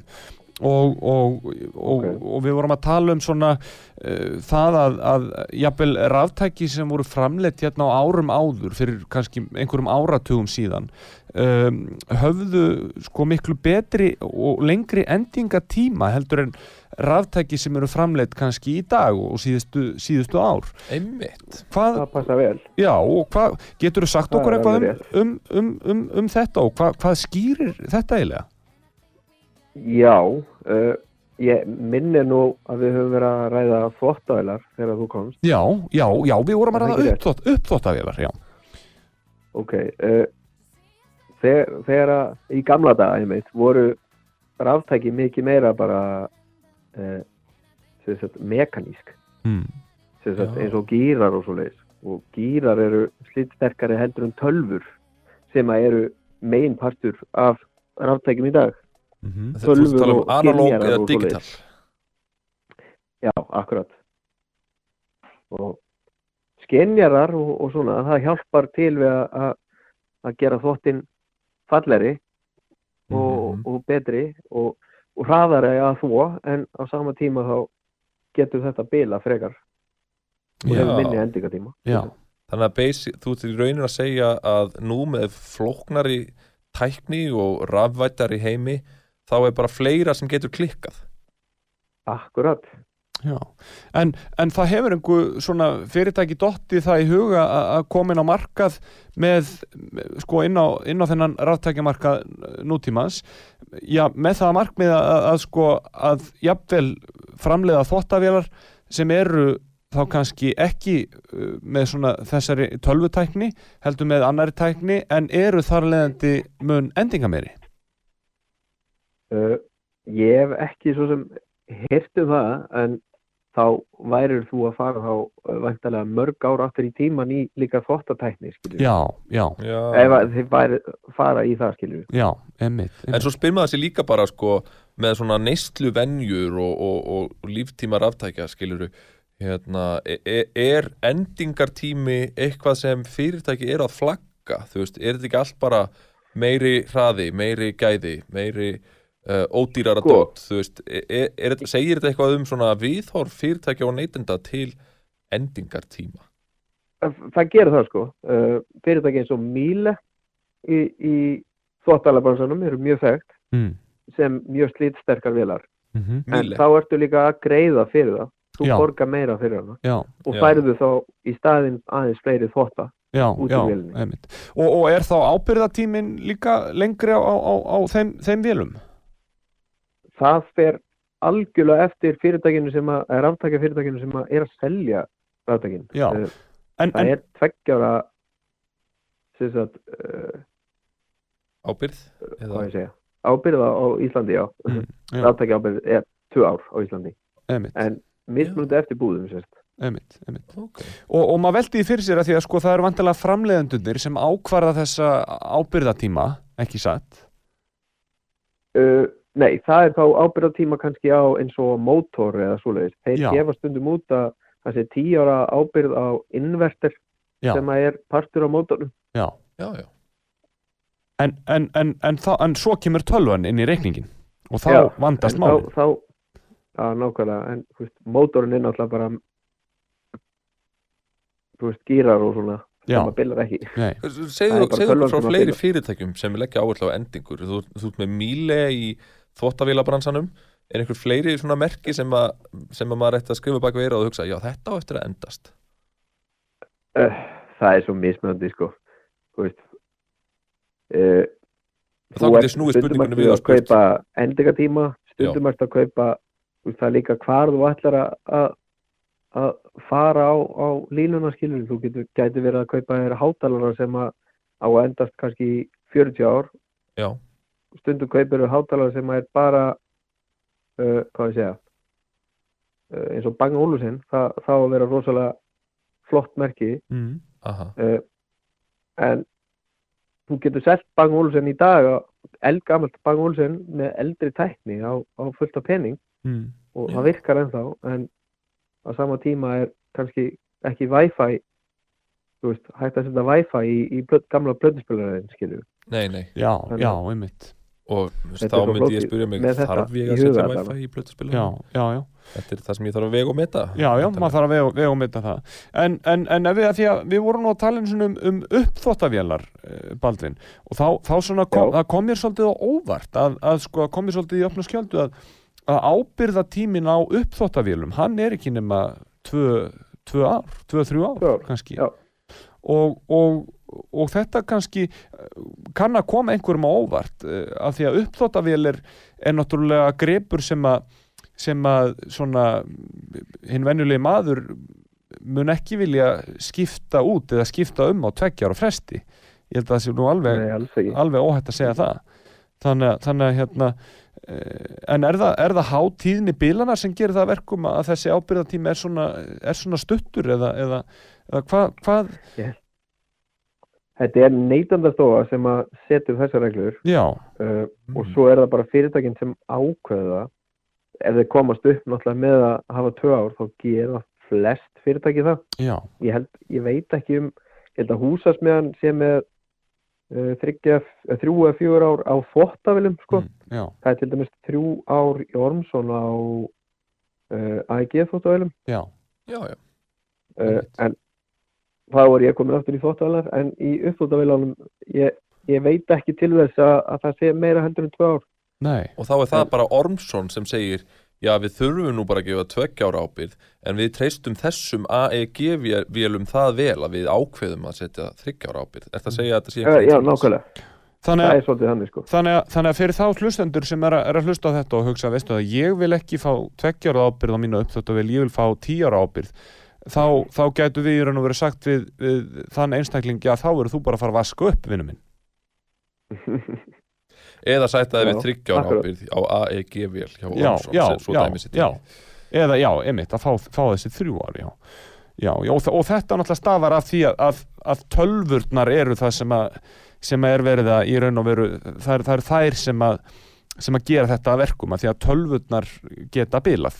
og, og, og, Ok. og við vorum að tala um svona uh, það að, að jafnvel ráftæki sem voru framleitt hérna á árum áður fyrir kannski einhverjum áratugum síðan um, höfðu sko miklu betri og lengri endingatíma heldur en ráftæki sem eru framleitt kannski í dag og síðustu, síðustu ár einmitt hvað, Það passa vel. já og hvað getur þú sagt Það okkur eitthvað um, um, um, um, um þetta og hvað, hvað skýrir þetta eiginlega? Já, uh, ég minni nú að við höfum verið að ræða þvottavælar þegar þú komst. Já, já, já, við vorum að ræða uppþóttavélar, já. Ok, uh, þegar, þegar að í gamla daga, ég meit, voru ráftæki mikið meira bara sem sagt, mekanísk. Mm. Sem sagt, eins og gýrar og svo leiðis. Og gýrar eru slitsterkari heldur en tölfur sem að eru megin partur af ráftækjum í dag. Mm tala um og analóg eða og digital. Já, akkurat. Og skenjarar og, og svona, það hjálpar til við að- að að gera þvottin falleri og, Mhm. og betri og, og hraðari að þvó en á sama tíma þá getur þetta bila frekar og Já. hefur minni endingatíma. Já, Þannig að basic, þú ert í raunin að segja að nú með flóknari tækni og rafvættari heimi þá er bara fleira sem getur klikkað Akkurat. Já. En, en það hefur einhver svona fyrirtæki dottið það í huga að- koma inn á markað með, sko, inn á, inn á þennan ráttækjamarkað nútímans, já, með það að markmið að, að sko, að jafnvel framleiða þvottavélar sem eru þá kannski ekki uh, með svona þessari tölvutækni heldur með annari tækni en eru þar leðandi mun endingameiri Uh, ég hef ekki svo sem heyrt um það en þá værir þú að fara þá uh, væntalega mörg ára aftur í tíman í líka þvottatækni skilur. Já, já, Já. Ef þið væri fara í það skilur. já, emmitt En svo spyr maður sér líka bara sko með svona neyslu venjur og, og, og, og líftíma ráftækja skiluru hérna, e- e- er endingartími eitthvað sem fyrirtæki er að flagga þú veist, er þetta ekki allt bara meiri hraði, meiri gæði meiri uh, ódýrara Sko. dót þú veist, er, er, segir þetta eitthvað um svona viðhorf fyrirtækja og neytenda til endingartíma Það gerir það sko. Uh, fyrirtæki eins og Míle í, í þvottalabransanum eru mjög þekkt mm. sem mjög slitsterkar velar Mhm. en Míle. þá ertu líka að greiða fyrir það þú Já. borga meira fyrir hana Já, og Já. færðu þá í staðinn aðeins fleiri þvotta já, já, og, og er þá ábyrðatíminn líka lengri á, á, á, á þeim, þeim vélum? Það fer algjörlega eftir fyrirtækinu sem að, er aftaka fyrirtækinu sem að er að selja ráttækin Já. En, það en, er tveggjára sem sagt, uh, ábyrð hvað eða, ég segja? Ábyrða á Íslandi, já, Mm, já. ráttæki ábyrð er tvö ár á Íslandi. Einmitt, en mismunandi eftir búðum sérst. einmitt, einmitt. Ok, og, og maður veldi því fyrir sér að því að sko það eru vantilega framleiðendunir sem ákvarða þessa ábyrðatíma ekki satt? Uh, nei, það er þá ábyrðatíma kannski á eins og mótor eða svoleiðis. Þeir Já. gefa stundum út að það sé tíu ára ábyrð á inverter Já. sem að er partur á mótornum. já. já, já En, en, en, en, þá, en svo kemur tölvan inn í reikningin og þá Já, vandast En málið Þá, þá, já, nákvæmlega, en þú veist, mótorinn er náttúrulega bara, þú veist, gýrar og svona, Já, sem að bilar ekki. segðu er okkur frá fleiri fyrirtækjum sem leggja áherslu á endingur þú, þú ert með Míle í þvottavélabransanum er einhver fleiri svona merki sem að, sem að maður ætti að skrifa bak við eyrað og hugsa, já þetta á eftir að endast. Uh, það er svo mismöndi, sko, þú veist. Uh, Þá getur snúið ertu við að kaupa endingatíma, stundum ertu að kaupa, það er líka hvar þú ætlar að, að, fara á, á línuna, skilur, þú getur, gæti verið að kaupa þér hátalara sem að á að endast kannski í 40 ár. Já, stundum kaupir við hátalara sem er bara uh, hvað ég segja uh, eins og Bang Olufsen það, á að vera rosalega flott merki mm. aha, uh, en þú getur selt Bang Olufsen í dag eldgamalt Bang Olufsen með eldri tækni á, á fullt af pening Mm. og Já. það virkar ennþá en á sama tíma er kannski ekki Wi-Fi þú veist, hægt að setja Wi-Fi í, í blöð, gamla blöðinspilarinn skilju nei, nei Já, Þannig- já, einmitt og þá myndi ég spyrja mig þarf ég að setja wifi í Já, já, já. Þetta er það sem ég þarf að vega og meta Já, já, maður þarf að vega, vega og mynda það. En, en, en ef við, að því að við vorum að tala um, um, um uppþóttavélar uh, Baldvin, og þá, þá svona kom, Já. það kom mér svolítið á óvart að, að sko, kom mér svolítið í opna skjöldu að, að ábyrða tímin á uppþóttavélum, hann er ekki nema tvö, tvö ár, tvö, ár, Tvö ár, kannski. Já. Og, og, og þetta kannski eh, kann að koma einhverjum á óvart uh, að því að uppþóttavél er, er náttúrulega grepur sem að sem að svona hinn venjulegi maður mun ekki vilja skipta út eða skipta um á tveggjar og fresti. Ég held að það sé nú alveg, Nei, alveg óhætt að segja það. Þannig þannig að hérna eh, en er það, er það hátíðni bílana sem gerir það að verkum að þessi ábyrðatími er svona, er svona stuttur eða, eða, hvað, hvað Þetta er neytandastofa sem að setja þessar reglur. Uh, Mm. og svo er það bara fyrirtækin sem ákveða ef þeir komast upp náttúrulega með að hafa tvö ár þá gera flest fyrirtæki það. Ég, held, ég veit ekki um ég held að húsasmiðan með uh, uh, þrjú eða fjögur ár á þvottavilum sko. Mm. það er til dæmis þrjú ár í Ormsson á uh, já, já, uh, en þá er ég komin aftur í þvottavilar en í uppþvottavilunum ég, ég veit ekki til þess að, að það sé meira heldur en tvö ár. Nei, og þá er það bara Ormsson sem segir já við þurfum nú bara að gefa tveggjára ábyrð en við treystum þessum AEG-vélum það vel að við ákveðum að setja þryggjára ábyrð er það að segja að þetta sé uh, ekki já, eins? nákvæmlega, þannig að þannig sko. Þannig að, þannig að fyrir þá hlustendur sem er að, er að hlusta á þetta og hugsa, veistu að ég vil ekki fá tveggjára ábyrð á mínu uppþóttavél, ég vil fá tíjára ábyrð þá, þá gætu við í raun og verið sagt við, við þann einstaklingi að þá verður þú bara að fara að vaska upp, vinnu minn. Eða sætta það við Já, akkurat. ábyrð á AEG-vél hjá Já, Ormsson já, já, já. Eða já, einmitt, að fá, fá þessi þrjú ár já, já, já og, og þetta náttúrulega stafar af því að, að, að tölvurnar eru það sem að sem að er verið að í raun og veru það er, það er þær sem að sem að gera þetta að verkum að því að tölvurnar geta bilað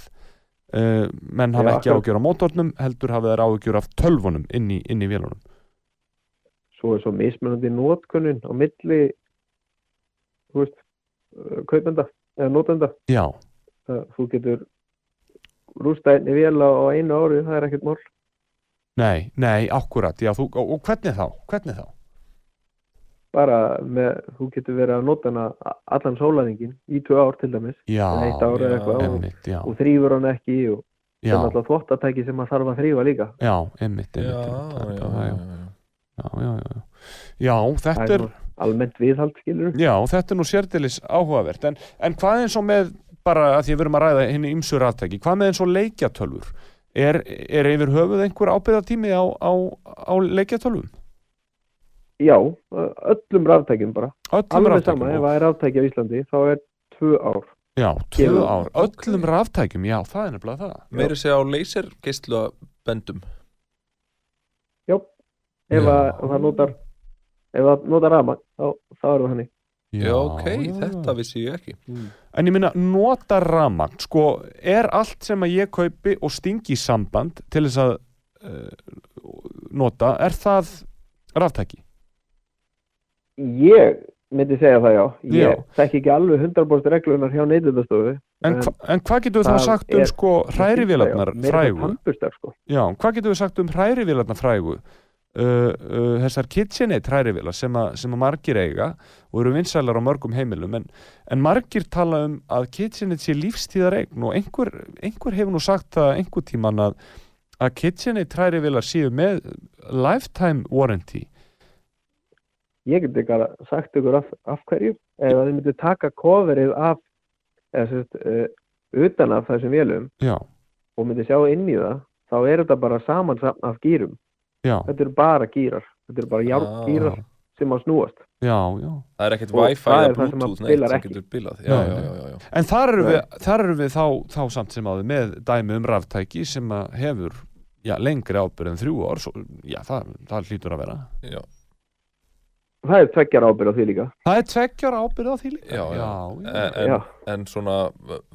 uh, menn hafa ekki ágjör á mótornum heldur hafa þeir ágjör af tölvunum inn í, inn í vélunum. Svo er svo mismunandi nótkunnin á milli þú veist uh, kaupenda eða notenda. Já, það, þú getur rústa einni vél á á einu ári það er ekkert mál. Nei, nei, akkurat já, þú, og, og hvernig þá, hvernig þá bara með, þú getur verið að nota hana allan sólaðingin í tvö ár til dæmis. Já, eða eitt ár eða eitthvað og, emmitt, já, og þrýfur hann ekki og það er alltaf þvottatæki sem maður þarf að þrýfa líka. Já, emmitt, já, emmitt, já, já, já, já, já. já, já, já, já, það þetta er almennt viðhald skilur já, þetta er nú sérdilis áhugavert, en, en hvað eins og með, bara að því að við erum að ræða henni ymsu ráttæki, hvað með eins og leikjatölfur, er, er yfir höfuð einhver ábyrðatími á, á, á leikjatölfum? Já, öllum ráftækjum bara Öllum alveg raftækjum sama, ef það er ráftæki á Íslandi þá er tvö ár Já, tvö Gefur- ár, öllum ráftækjum, já, það er nefnilega það. meiri segja á lasergeisla bendum já, ef Já. að ef það notar ef það notar rafmagn þá, þá er það hannig já, ok, já, þetta já. vissi ég ekki En ég minna, nota rafmagn, sko, er allt sem að ég kaupi og stingi í samband til þess að uh, nota, er það ráftæki? Ég myndi segja það já. Ég þekki ekki alveg 100% reglunar hjá neytundastofu En, hva, en hvað getur við þá sagt um sko hrærivélarnar frægu? sko. Já, hvað getur við sagt um hrærivélarnar frægu? Uh, uh, þessar KitchenAid hrærivélar sem, sem að margir eiga og eru vinsælar á mörgum heimilum en, en margir tala um að KitchenAid sé lífstíðar eign og einhver, einhver hefur nú sagt það einhver tíman að, að KitchenAid hrærivélar séu með lifetime warranty ég get ekki að sagt ykkur af, af hverju ef þið myndu taka coverið af eða sérst uh, utan af þessum vélum Já, og myndi sjá inn í það þá er þetta bara samansapn af gýrum já, þetta eru bara gýrar þetta eru bara járngýrar sem á snúast. Já, já. Það er ekkert Wi-Fi eða það sem Bluetooth neitt sem getur bilað já, já, nei. já, já, já. En þar eru við, þar eru við þá, þá samt sem áður með dæmi um ráftæki sem að hefur já, lengri ábyrð en þrjú ár svo, já, það, það hlýtur að vera. Já. Það er tveggjar ábyrð á því líka. Það er tveggjar ábyrð á því líka. Já, já. já, En, en, Já. en svona,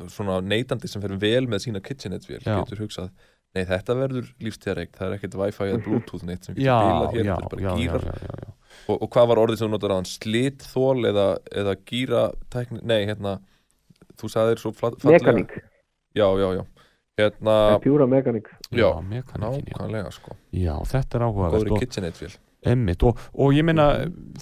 svona neytandi sem fer vel með sína KitchenAid-vél Já. getur hugsað Nei, þetta verður lífstíðareik, það er ekkert Wi-Fi eða Bluetooth neitt sem getur já, bilað hér, þetta er bara já. og, og hvað var orðið sem þú notar aðan? Slitþól eða, eða gíratækni nei, hérna, þú sagðir svo flat, fallega. Mekaník, já, já, já, hérna pjúra mekaník. Já, já. nákvæmlega sko. Já, þetta er áhugavert góðri og, KitchenAid-vél emmitt, og, og ég meina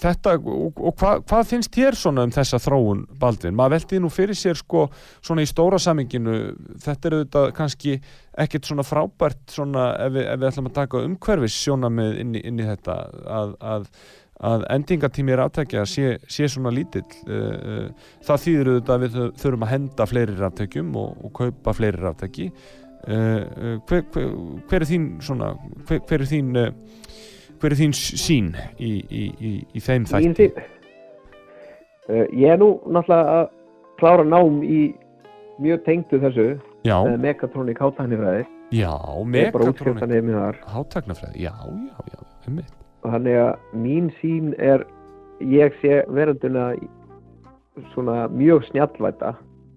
þetta, og, og hva, hvað finnst þér svona um þessa þróun, Baldvin? Maður velti nú fyrir sér sko, svona í stóra saminginu þetta er auðvitað kannski ekkert svona frábært svona ef við, ef við ætlum að taka umhverfis sjónamið inn inn í þetta að, að, að endingatími er aftækja sé, sé svona lítill uh, uh, það þýðir auðvitað að við þurfum að henda fleiri ráttækjum og, og kaupa fleiri ráttæki uh, hver, hver, hver er þín svona, hver, hver er þín hver er þín s- sýn í, í, í, í þeim þætti? Uh, ég er nú náttúrulega að klára nám í mjög tengdu þessu uh, mekatronik hátæknifræði. Já, megatrónik hátagnafræði, já, já, já, einmitt. og þannig að mín sín er ég sé verönduna í- svona mjög snjallvæta.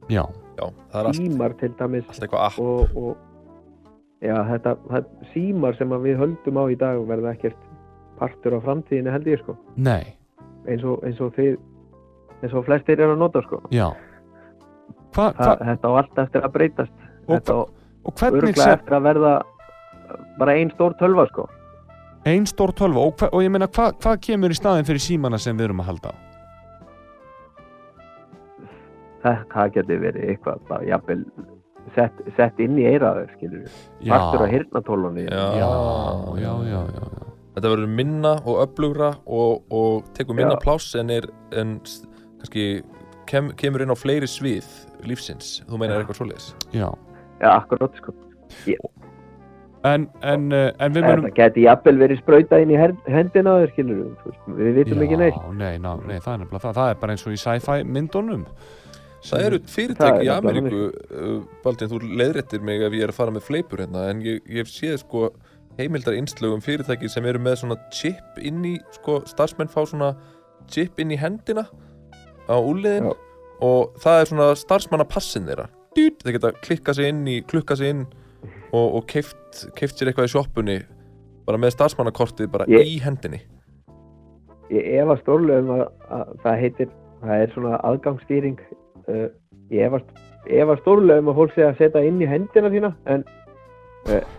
Já, já, það er allt, símar til dæmis allt eitthvað app. og, og já, þetta, þetta símar sem að við höldum á í dag verða ekkert partur á framtíðinu held ég sko. Nei, eins og, eins og þið eins og flestir eru að nota sko. Já. Hva, hva, þetta á allt eftir að breytast. Og, þetta á og hvernig örglega sem eftir að verða bara ein stór tölva sko. Ein stór tölva. Og, og ég meina hvað hva kemur í staðin fyrir símana sem við erum að halda á? það, getur verið eitthvað bara jafnvel sett, sett inn í eiraður skilur við, partur á hirnatólunni já, já, já, já, já. Þetta verður minna og upplugra og, og tekur minna Já. pláss en er en kannski kem, kemur inn á fleiri svið lífsins, þú meinar Já. eitthvað svoleiðis já. já, akkurat sko En, en, uh, en við munum þetta geti jafnvel verið sprautað inn í hendina þér skilur við, við vitum ekki neitt Já, nei, ná, nei, það er nefnilega það Það er bara eins og í sci-fi myndunum Það eru Það fyrirtæki er í Ameríku uh, Baldin, þú leiðréttir mig ef ég er að fara með fleipur hérna en ég, ég hef séð sko heimildar innslögum fyrirtæki sem eru með svona chip inn í, sko, starfsmenn fá svona chip inn í hendina á úliðin og það er svona starfsmannapassin þeirra. Þeir geta klikkað sig inn í, klukka sig inn og, og keift, keift sér eitthvað í sjoppunni bara með starfsmannakortið bara Ég- í hendinni. Ég efast stórlega um að, að það heitir það er svona aðgangsstýring uh, ég efast, stórlega um að fólk sé að setja inn í hendina þína en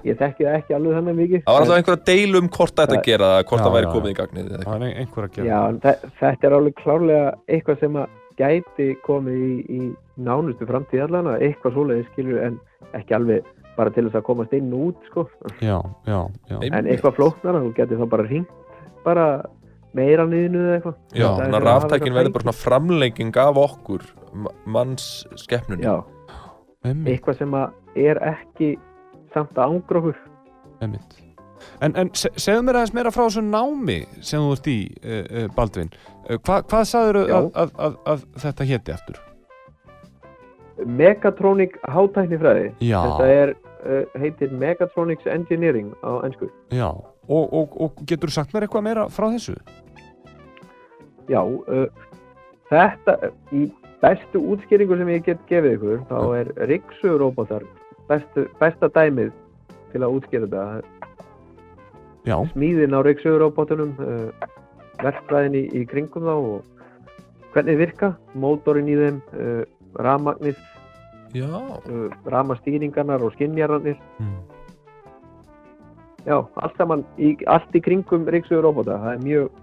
ég þekki það ekki alveg þannig mikið. Það var alltaf einhver að deila um hvort það að Það- gera það, hvort Já, það væri já, komið í gagnið eða eitthvað. það er einhver að gera Já, en þe- þetta er alveg klárlega eitthvað sem að gæti komið í, í nánustu framtíð allan eitthvað svoleiðis skilur en ekki alveg bara til þess að komast inn og út sko. já, já, já, en eitthvað flóknar þú getur þá bara hringt bara meira niðinu eða eitthvað Já, Já. þannig að ráftækin verður bara svona framlenging af okkur, ma- manns skeppnunni. Já, einmitt, eitthvað sem að er ekki samt að ángra okkur. En, en se- segðu mér aðeins meira frá þessu námi sem þú ert í, uh, Baldvin. Uh, hva, Hvað sagður að, að, að, að þetta héti aftur? Megatronic hátæknifræði. Þetta er, uh, heitir Megatronics Engineering á ennsku já. Og, og, og getur þú sagt mér eitthvað meira frá þessu? Já, uh, þetta í bestu útskýringu sem ég get gefið ykkur þá er Rixu-robotar bestu, besta dæmið til að útskýra þetta. Smíðin á Rixu-robotunum uh, verkfræðin í, í kringum þá og hvernig virka mótorinn í þeim uh, rafmagnið, Já, uh, ramastýringarnar og skinjararnir mm. já, allt saman í, allt í kringum Rixu-robota það er mjög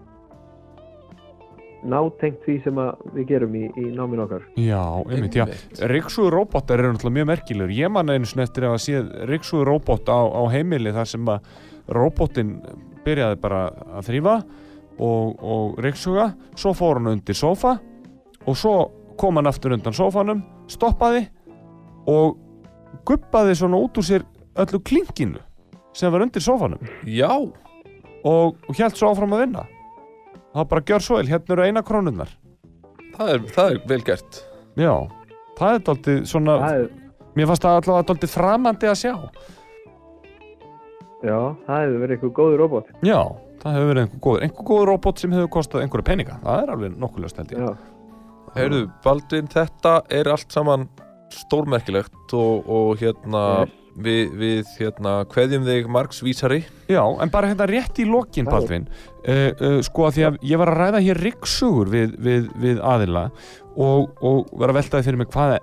nátengt því sem að við gerum í, í náminu okkar. Já, einmitt, já. Ríksugur róbótar eru náttúrulega mjög merkilegur. Ég man einu sinni eftir að séð Ríksugur róbót á, á heimili þar sem að róbótinn byrjaði bara að þrýfa og, og Ríksuga svo fór hann undir sófa og svo kom hann aftur undan sófanum stoppaði og guppaði svona út úr sér öllu klinkinu sem var undir sófanum. Já, og, og held svo áfram að vinna það var bara gjör svo vel, hérna eru eina krónunnar það er, það er vel gert. já, það er dálítið svona það er, Mér fannst það allavega dálítið framandi að sjá. já, það hefur verið eitthvað góður robot Já, það hefur verið einhver góður, einhver góður robot sem hefur kostað einhverja peninga. Það er alveg nokkulega steld ég. já, Heyrðu, Baldvin, þetta er allt saman stórmerkilegt og, og hérna við, við hérna kveðjum þig Marks vísari Já, en bara hérna rétt í lokin. Baldvin, uh, uh, sko að því að ég var að ræða hér rikksugur við, við, við aðila og, og var að veltaði fyrir mig hvað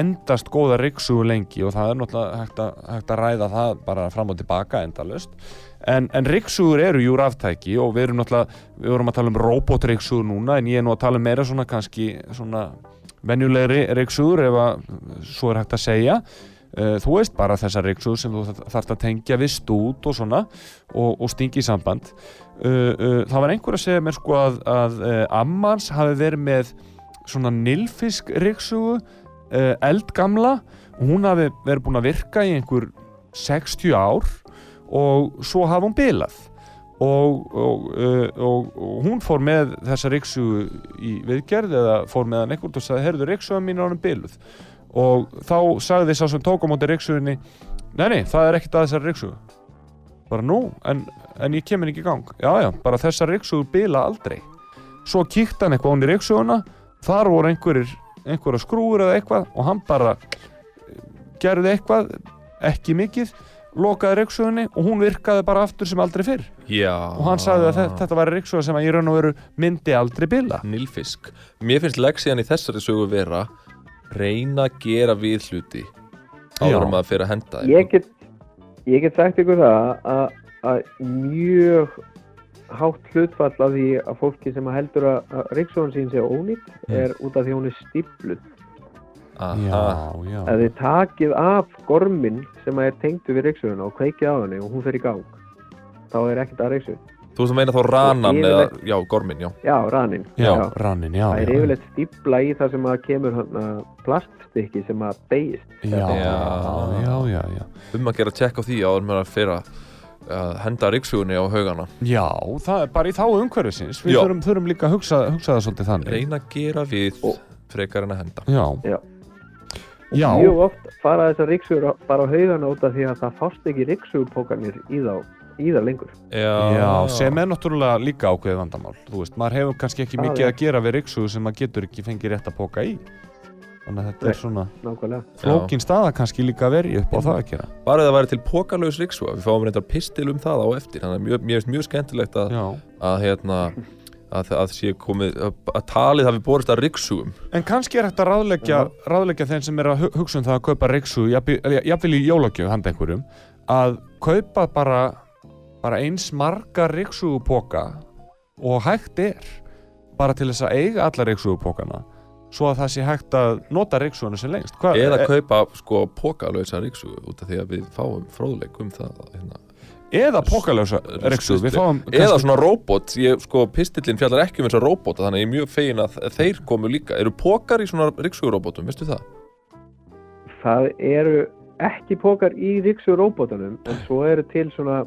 endast góða rikksugur lengi og það er náttúrulega hægt að, hægt að ræða það bara fram og tilbaka endalust. En, en rikksugur eru jú ráftæki og við erum náttúrulega, við vorum að tala um robotrikksugur núna en ég er nú að tala um meira svona kannski svona venjulegri rikksugur ef að svo er hægt að segja. Uh, þú veist bara þessar ryksugur sem þú þarf- þarft að tengja við stút og svona og, og stingi í samband. Uh, uh, það var einhver að segja mér sko að, að ammans hafi verið með svona nilfisk uh, eldgamla. Og hún hafi verið búin að virka í einhver 60 ár og svo hafi hún bilað. Og, og, og, og hún fór með þessa ryksugu í viðgerð eða fór með hann einhvern og sagði, herðu ryksuga mín er hann biluð og þá sagði sá sem tók á móti ryksugunni nei, nei, það er ekkert að þessari ryksugu. Bara nú, en, en ég kemur ekki í gang. Já, já, bara þessar ryksugur bila aldrei. Svo kíkti hann eitthvað hún í ryksuguna þar voru einhverjir einhverja skrúur eða eitthvað og hann bara gerði eitthvað ekki mikið, lokaði ryksugunni og hún virkaði bara aftur sem aldrei fyrr. Já. Og hann sagði að þetta, var ryksuga sem að í raun og veru myndi aldrei bila. Nilfisk. Mér finnst leksiðan í þessari sögu vera reyna að gera við hluti áður um að fyrir að henda þeim. Ég get ég get sagt ykkur það að, að mjög hátt hlutfall af því að fólki sem heldur að, að Ríksóðan sín sé ónýtt Mm. er út af því hún er stípluð að þið takið af gormin sem er tengdu við Ríksóðuna og kveikið á henni og hún fer í gang þá er ekkert að Ríksóð Þú veist að meina þá ranan eða, já, gormin, já. Já, raninn já, rannin, já, það er já, yfirleitt stípla í það sem að kemur plaststykki sem að beigist já, já, Já. já, já, já. um að gera tjekk á því áður með að fyrir að henda ríksugunni á haugana. Já, það er bara í þá umhverfisins. Við Já. þurfum, þurfum líka að hugsa, hugsa það svolítið þannig. Reyna að gera við Og- frekar en að henda. Já, Já. já, mjög oft fara þessar ríksugur bara á haugana út af því að það fást ekki ríksugupókarnir í þá í það lengur. Já, já, sem er náttúrulega líka ákveðið vandamál. Þú veist, maður hefur kannski ekki Já, mikið já. að gera við ryksugu sem maður getur ekki fengið rétt að póka í. Þannig að þetta er Nei. svona nákvæmlega. flókin staða kannski líka að verja upp á það að gera. Bara það væri til pókarlaus ríksuga við fáum reyndar pistil um það á eftir. Þannig að mjög, mér finnst mjög skemmtilegt að, að hérna að, að sé komið, að, að talið hafi borist að ríksugum En kannski er hægt að ráðleggja, ráðleggja þeim sem er að hu- hugsa um það að kaupa ryksu jafnvel í jólagjöf handa einhverjum að kaupa bara, bara eins marga riksugupoka og hægt er bara til þess að eiga alla riksugupokana svo að það sé hægt að nota riksuguna sem lengst Hva, eða e- kaupa sko pókalösa ríksugu út af því að við fáum fróðleik um það hérna. eða pokalösa fáum eða svona róbot, ég, sko pistillin fjallar ekki um þessar róbota, þannig að ég er mjög fegin að þeir komu líka, eru pókar í svona ríksuguróbotum, veistu það? Það eru ekki pókar í ríksu róbótanum en svo eru til svona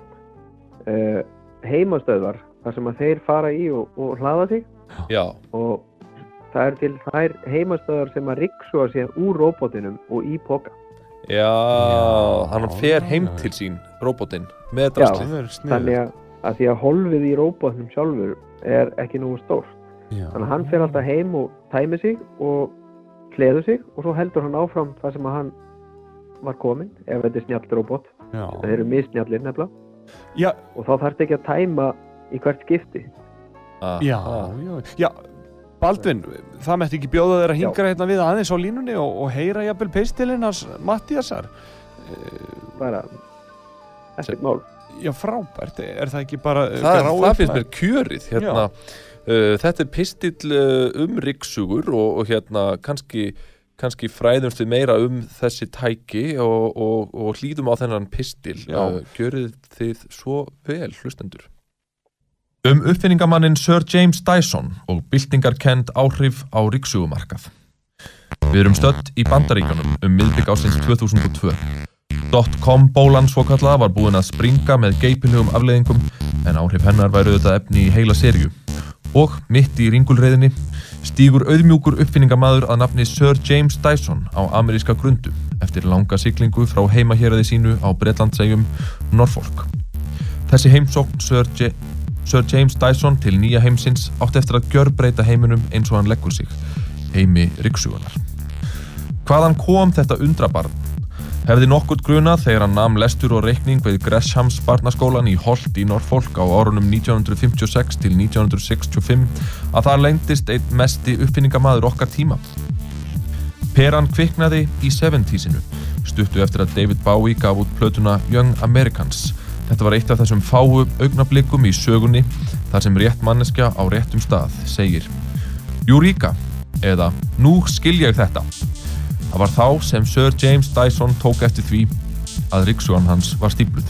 uh, heimastöðvar þar sem að þeir fara í og, og hlaða sig Já, og það eru til þær heimastöðvar sem að ríksua sér úr róbótinum og í póka. já, hann Já, fer heim til sín, róbotinn, með drastlið. Er. Þannig að, að því að holfið í róbótnum sjálfur er ekki nógu stórt. Já. Þannig að hann fer alltaf heim og tæmi sig og hleður sig og svo heldur hann áfram það sem að hann var komin ef þetta er snjall róbót. Já. Það eru misnjallir nefnilega Já, og þá þarf ekki að tæma í hvert skipti. Ah, já, ah. já, já Baldvin, það mætti ekki bjóða þeir að Já. hingra hérna við aðeins á línunni og, og heyra jafnvel pistilinn hans Mattíasar Bara ekkert mál. Já, frábært, er það ekki bara eh, það, gráu það finnst mér kjörið hérna, uh, þetta er pistill uh, um ríksugur og, og hérna kannski, kannski fræðumst við meira um þessi tæki og, og, og hlýðum á þennan pistil Já. uh, gjörið þið svo vel hlustendur Um uppfinningamannin Sir James Dyson og byltingarkend áhrif á ríksugumarkað Við erum stödd í Bandaríkjunum um miðbygg ásins 2002 Dotcom bólan svokallaða var búin að springa með geipinlegum afleiðingum en áhrif hennar væru þetta efni í heila serju. Og mitt í ringulreiðinni stígur auðmjúkur uppfinningamaður að nafni Sir James Dyson á ameríska grundu eftir langa siglingu frá heimaheraði sínu á Bretlandsegjum Norfolk. Þessi heimsókn Sir, Sir James Dyson til nýja heimsins átti eftir að gjörbreyta heiminum eins og hann leggur sig, heimi ryksugunar. Hvaðan kom þetta undrabarn? Hefði nokkurt gruna þegar hann nam lestur og reikning við Greshams barnaskólan í Holt í Norfolk á árunum 1956 til 1965 að það lengdist einn mesti uppfinningamaður okkar tíma. Peran kviknaði í 70-sinu, stuttu eftir að David Bowie gaf út plötuna Young Americans. Þetta var eitt af þessum fáu augnablikum í sögunni þar sem rétt manneskja á réttum stað segir Eureka eða Nú skil ég þetta. Það var þá sem Sir James Dyson tók eftir því að riksugan hans var stípluð.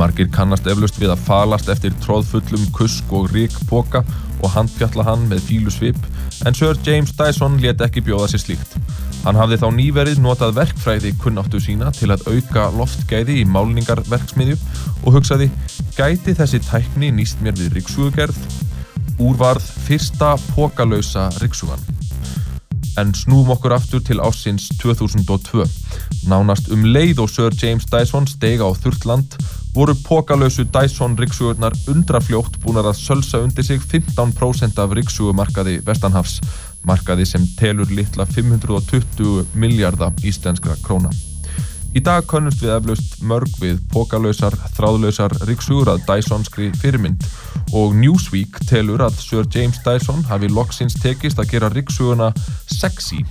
Margir kannast eflaust við að falast eftir tróðfullum kusk og ríkpoka og handfjalla hann með fílu svip en Sir James Dyson let ekki bjóða sér slíkt. Hann hafði þá nýverið notað verkfræði kunnáttu sína til að auka loftgæði í málningarverksmiðju og hugsaði gæti þessi tækni nýst mér við riksugugerð úrvarð fyrsta pókalausa riksugan. En snúum okkur aftur til ásins 2002. Nánast um leið og Sir James Dyson steg á þurrt land voru pókalausu Dyson rikssugurnar undrafljótt búnar að sölsa undir sig 15% af rikssugumarkaði Vestanhafs, markaði sem telur litla 520 miljardar íslenskra króna. Í dag könnumst við eflaust mörg við pókalausar, þráðlausar rikssugur að Dysonskri fyrirmynd og Newsweek telur að Sir James Dyson hafi loksins tekist að gera rikssuguna sexy.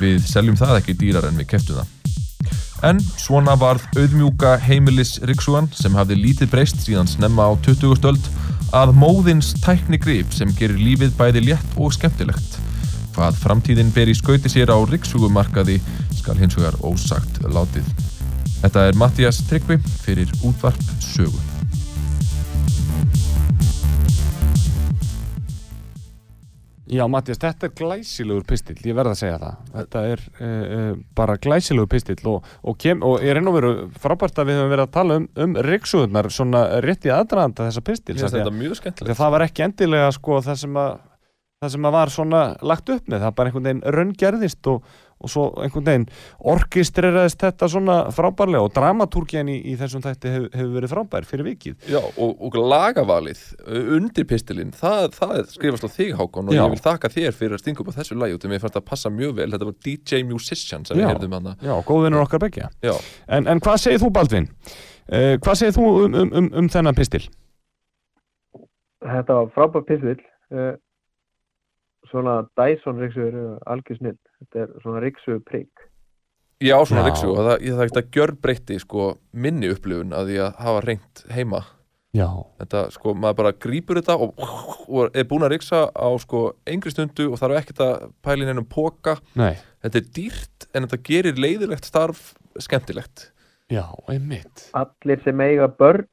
Við seljum það ekki dýrar en við keftum það. En svona varð auðmjúka heimilis riksugan sem hafði lítið breyst síðan snemma á 20. stöld að móðins tækni grip sem gerir lífið bæði létt og skemmtilegt. Hvað framtíðin ber í skauti sér á riksugumarkaði skal hins vegar ósagt látið. Þetta er Mattias Tryggvi fyrir útvarp sögu. Já, Mattias, þetta er glæsilegur pistill, ég verð að segja það. Þetta er uh, bara glæsilegur pistill og, og, kem, og er enn og veru frábært að við höfum verið að tala um, um riksuðunar svona rétt í aðdraðanda þessa pistill. Þetta mjög skemmtilegt. Það var ekki endilega sko það sem að það sem að var svona lagt upp með, það bara einhvern veginn raungerðist og, og svo einhvern veginn orkistreraðist þetta svona frábærlega og dramatúrkjan í, í þessum þætti hefur hef verið frábær fyrir vikið. Já, og, og lagavalið uh, undir pistilinn, það, það skrifast á þig Hákon og Já. ég vil þakka þér fyrir að stinga upp á þessu lagi út mér fannst að passa mjög vel, þetta var DJ Musician sem Já. við heyrðum hana. Já, góðvinnur okkar begja. Já, En, en hvað segir þú Baldvin? Uh, hvað segir þú um, um, um, um þennan pistil? Þetta var frábær pistill. Svona Dyson riksugur er algjör snill. Þetta er svona riksugur prigg. Já, svona Já. riksu og það, ég, það ekkert að gjör breytti sko, minni upplifun að því að hafa reynt heima. Já, þetta, sko, maður bara grípur þetta og, og er búin að riksa á sko, engri stundu og þarf ekkert að pæla inn ennum póka nei, þetta er dýrt en þetta gerir leiðilegt starf skemmtilegt. Já, einmitt. Allir sem eiga börn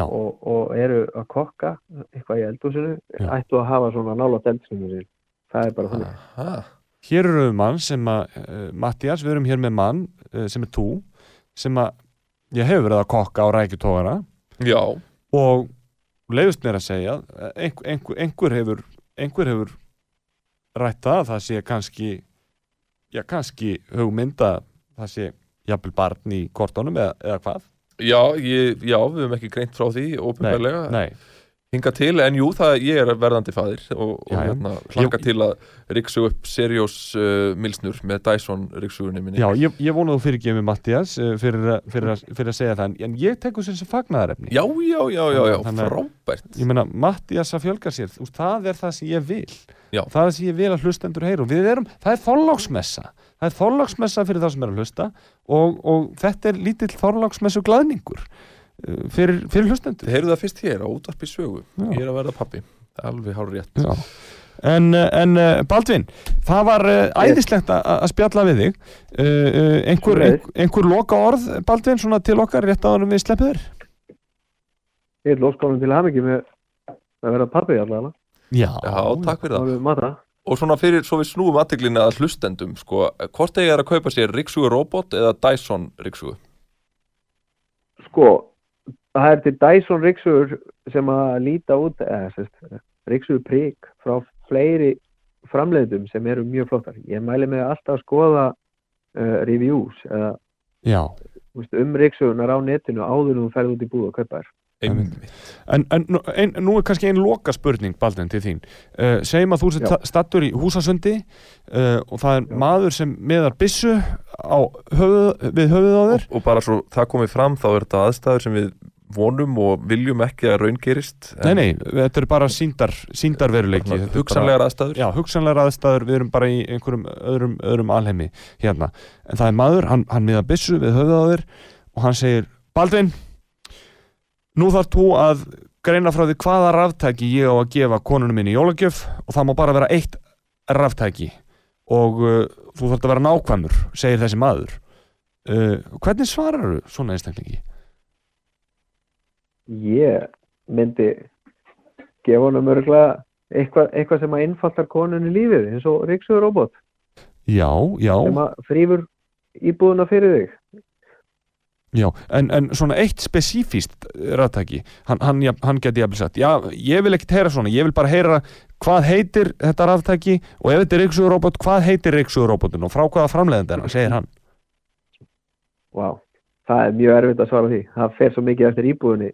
og, og eru að kokka eitthvað í eldhúsinu Já. ættu að hafa svona nálat eldsinu sín það er bara þannig. Aha. hér eru við mann sem að uh, Mattias, við erum hér með mann uh, sem er þú, sem að ég hefur verið að kokka á rækjutógara Já, og leiðust mér að segja eh, einhver, einhver, einhver hefur einhver hefur rætt það að það sé kannski já, kannski hugmynda það sé jafnvel barn í kortónum eða, eða hvað já, ég, já, við höfum ekki greint frá því ópenbarlega nei, hinga til, en jú, það, ég er verðandi faðir og, og hérna, hlaka til að riksu upp Seriós uh, milsnur með Dyson riksugunni minni. Já, ég, ég vona þú fyrirgefið mig Mattias eh, fyrir, að- fyrir, að- fyrir að segja það. En- ég tekur sem sem fagnaðarefni. Já, já, já, já, já, frábært. Ég meina Mattias að fjölga sér veist, það er það sem ég vil. Já. það er það sem ég vil að hlustendur heyra og við erum, það er þorláksmessa það er þorláksmessa fyrir það sem er að hlusta og, og þetta er lítill þorláksmessu glæðningur uh, fyrir, fyrir hlustendur. Þið heyrðu það fyrst hér á útvarpi sögu. Já. Ég er að verða pappi, alveg hár rétt. Já. En, en uh, Baldvin, það var uh, æðislegt að að spjalla við þig. Uh, uh, einhver, einhver, einhver loka orð Baldvin, svona til okkar rétt áður en við sleppið ég er lóskonum til hamingi með að vera pappi allavega. Já, Já, takk fyrir það og svona fyrir, svo við snúum aðteglina að hlustendum sko, hvort þegar er að kaupa sér Riksugu robot eða Dyson Riksugu sko það er til Dyson Rixur sem að líta út eða sérst, Rixur Prik frá fleiri framleiðum sem eru mjög flottar. Ég mæli mig alltaf að skoða uh, reviews eða um Rixunar á netinu áður en þú ferð út í búð og kaupa þér Einmitt. En, en nú- er kannski ein loka spurning Baldvin til þín uh, segjum að þú sér stattur í húsasundi uh, og það er Já. maður sem meðar byssu á höfuð, við höfuð á þér og, og bara svo það komið fram þá er þetta aðstæður sem við vonum og viljum ekki að raungerist Nei, nei, þetta er bara síndar, síndar veruleiki Hugsanlegar aðstæður Já, hugsanlegar aðstæður, við erum bara í einhverjum öðrum, öðrum alheimi hérna. En það er maður, hann, hann miða byssu við höfuð á þér og hann segir Baldvin, nú þarf þú að greina frá því hvaða raftæki ég á að gefa konunum minni í jólagjöf og það má bara vera eitt raftæki og uh, þú þarf að vera nákvæmur, segir þessi maður. Uh, hvernig svarar þú svona einstaklingi? ég myndi gefa honum örgulega eitthvað, eitthvað sem að innfattar konunni lífið eins og Rixur robot Já, já, sem að frýfur íbúðuna fyrir þig Já, en, en svona eitt spesífíst rættæki, hann, hann, ja, hann geti jafnvel sagt, já, ég vil ekkert heyra svona, ég vil bara heyra hvað heitir þetta rættæki og ef þetta er Rixugurobot, hvað heitir Rixugurobotin og frá hvaða framleiðandi er hann, segir hann. Vá, það er mjög erfitt að svara því. Það fer svo mikið eftir íbúðinni.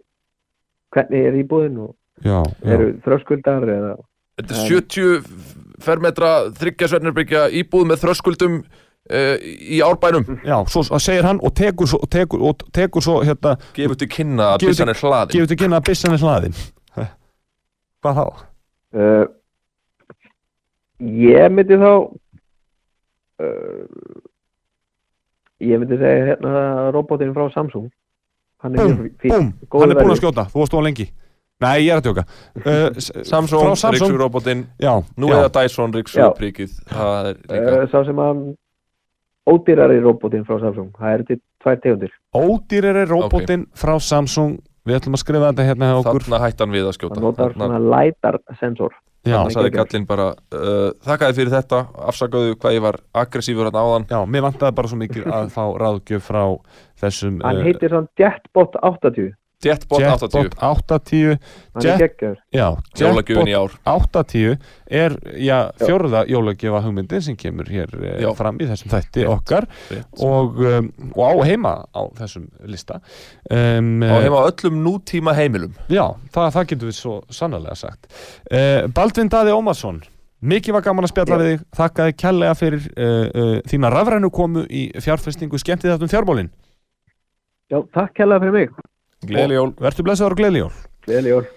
Hvernig er íbúðin og Já, eru þröskuldar eða Þetta er 70 fermetra þryggjasvernarbyggja íbúð með þröskuldum uh, í árbænum. Já, svo segir hann og tekur svo, tekur, og tekur svo hérna, gefur til kynna að byssan er hlaðin. gefur til kynna að byssan er hlaðin. Hvað þá? uh, ég myndi þá uh, ég myndi segja hérna robotin frá Samsung. Hann er Búm, mjög fín búm, góður hann er búinn að skjóta, þú varst of lengi. Nei, ég er að tjóka. Uh, Samsung, Samsung, Riksugurobotin já, nú já. eða Dyson er líka uh, sá sem að ódýrari robotin frá Samsung. Það eru til tvær tegundir. Ódýrari róbótinn frá Samsung. Við ætlum að skrifa þetta hérna hjá okkur. þarna hættan við að skjóta. Það notar þarna, svona lætar sensor. Já, þarna sagði Gallin bara uh, þakkaði fyrir þetta, afsakaðu hvað ég var aggressífur hérna áðan. Já, mér vantaði bara svo mikið að fá ráðgjöf frá þessum hann eh, heitir svona Jetbot 80 Jetbot 80, Jetbot 80 hann Jet- er geggjaður. Já, jólagjöfin í ár. 80 er já, fjórða jólagjöfa hugmyndin sem kemur hér eh, Já. fram í þessum þætti Rétt. okkar. Rétt. og, um, og á heima á þessum lista. Um, á heima á öllum nútíma heimilum. Já, það, það getur við svo sannarlega sagt. Uh, Baldvin Daði Ómarsson Mikið var gaman að spjalla Já. við þig. Þakkaði kærlega fyrir uh, uh, þína rafrænu komu í fjárfestingu skemmtið þetta um fjármálin. Já, takk kærlega fyrir mig Gleðileg jól. Vertu blessaður og gleðli jól. Gleðileg jól.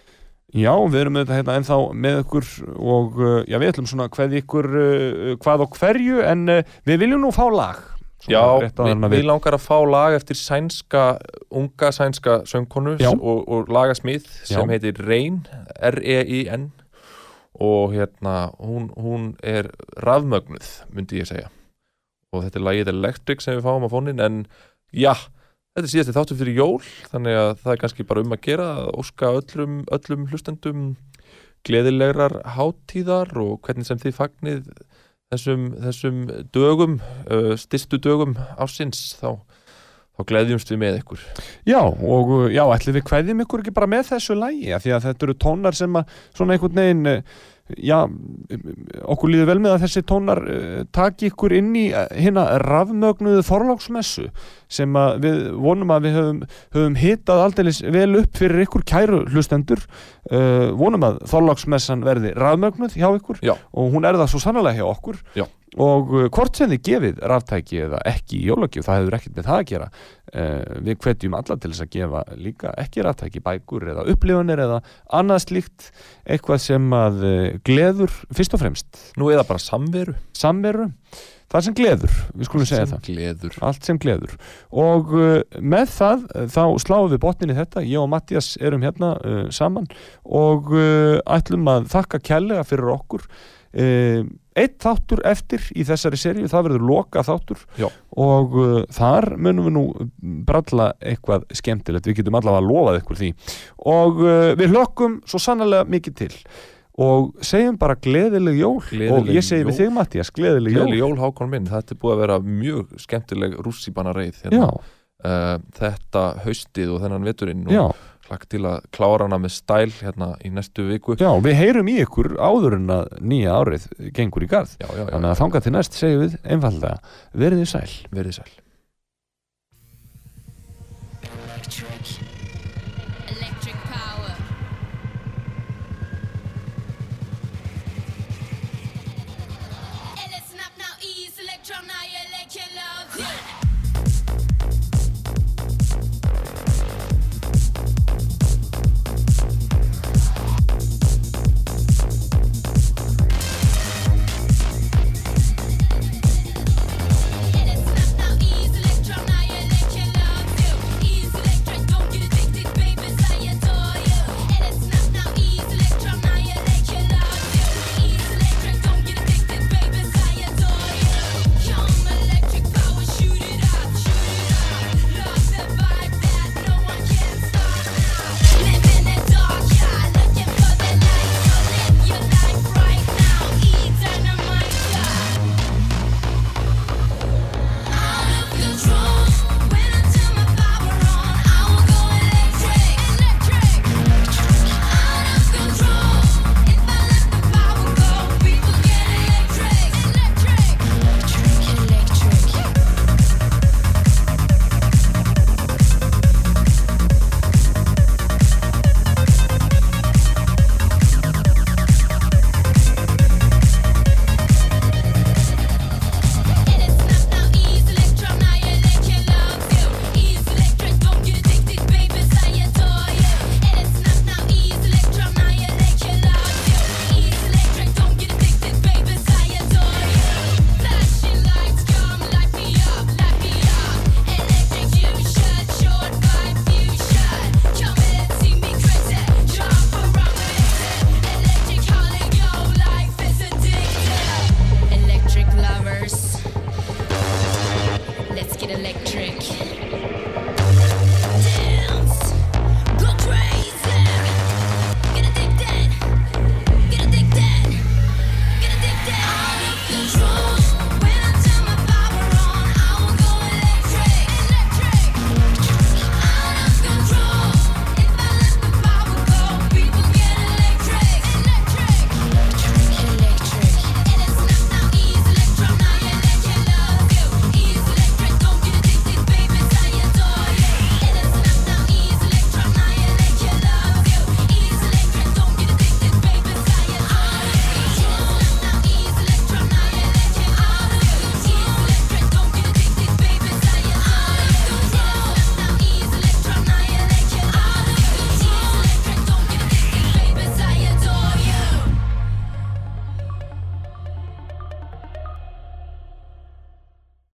Já, við erum auðvitað hérna ennþá með ykkur og uh, já, við ætlum svona hvað ykkur uh, hvað og hverju en uh, við viljum nú fá lag. Svona Já, við, við langar að fá lag eftir sænska, unga sænska söngkonu og, og lagasmið sem Já. heitir Reyn, R-E-I-N og hérna hún, hún er rafmögnuð myndi ég segja. Og þetta er lagið Electric sem við fáum á fónin en já, þetta er síðasti þáttur fyrir jól þannig að það er kannski bara um að gera að óska öllum, öllum hlustendum gleðilegrar hátíðar og hvernig sem þið fagnið þessum, þessum dögum uh, styrstu dögum ásins þá, þá gleðjumst við með ykkur. Já, og uh, já, ætli við kveðjum ykkur ekki bara með þessu lægi, því að þetta eru tónar sem að svona einhvern veginn uh, já, okkur líður vel með að þessi tónar uh, taki ykkur inn í hérna rafmögnuðu forláksmessu sem að við vonum að við höfum, höfum hitað aldeilis vel upp fyrir ykkur kæru hlustendur uh, vonum að forláksmessan verði rafmögnuð hjá ykkur Já. og hún er það svo sannlega hjá okkur Já. Og uh, hvort sem þið gefið ráftæki eða ekki í jólagjöf, það hefur ekkert með það að gera. Uh, við hvetjum alla til þess að gefa líka ekki ráftæki, bækur eða upplifunir eða annað slíkt eitthvað sem að uh, gleður fyrst og fremst. Nú eða bara samveru. Samveru, það sem gleður við skulum segja sem það. gleður. Allt sem gleður. Og uh, með það uh, þá sláum við botnin í þetta. Ég og Mattias erum hérna uh, saman. Og ætlum að þakka kærlega fyrir okkur eitt þáttur eftir í þessari seríu, það verður loka þáttur Já. og uh, þar munum við nú bralla eitthvað skemmtilegt, við getum allavega að lofa ykkur því. Og uh, við hlökkum svo sannlega mikið til. Og segjum bara gleðileg jól. Gleðileg og ég segi jól. við þig Mattias, gleðileg jól. Gleðileg jól Hákon minn, þetta er búið að vera mjög skemmtileg rússíbana reið hérna. uh, þetta haustið og þennan veturinn já og hlakka til að klára hana með stæl hérna í næstu viku Já, við heyrum í ykkur áður en að nýja árið gengur í garð. já, já, já, Þannig að þangað til næst segjum við einfallega verið þið sæl. verið sæl.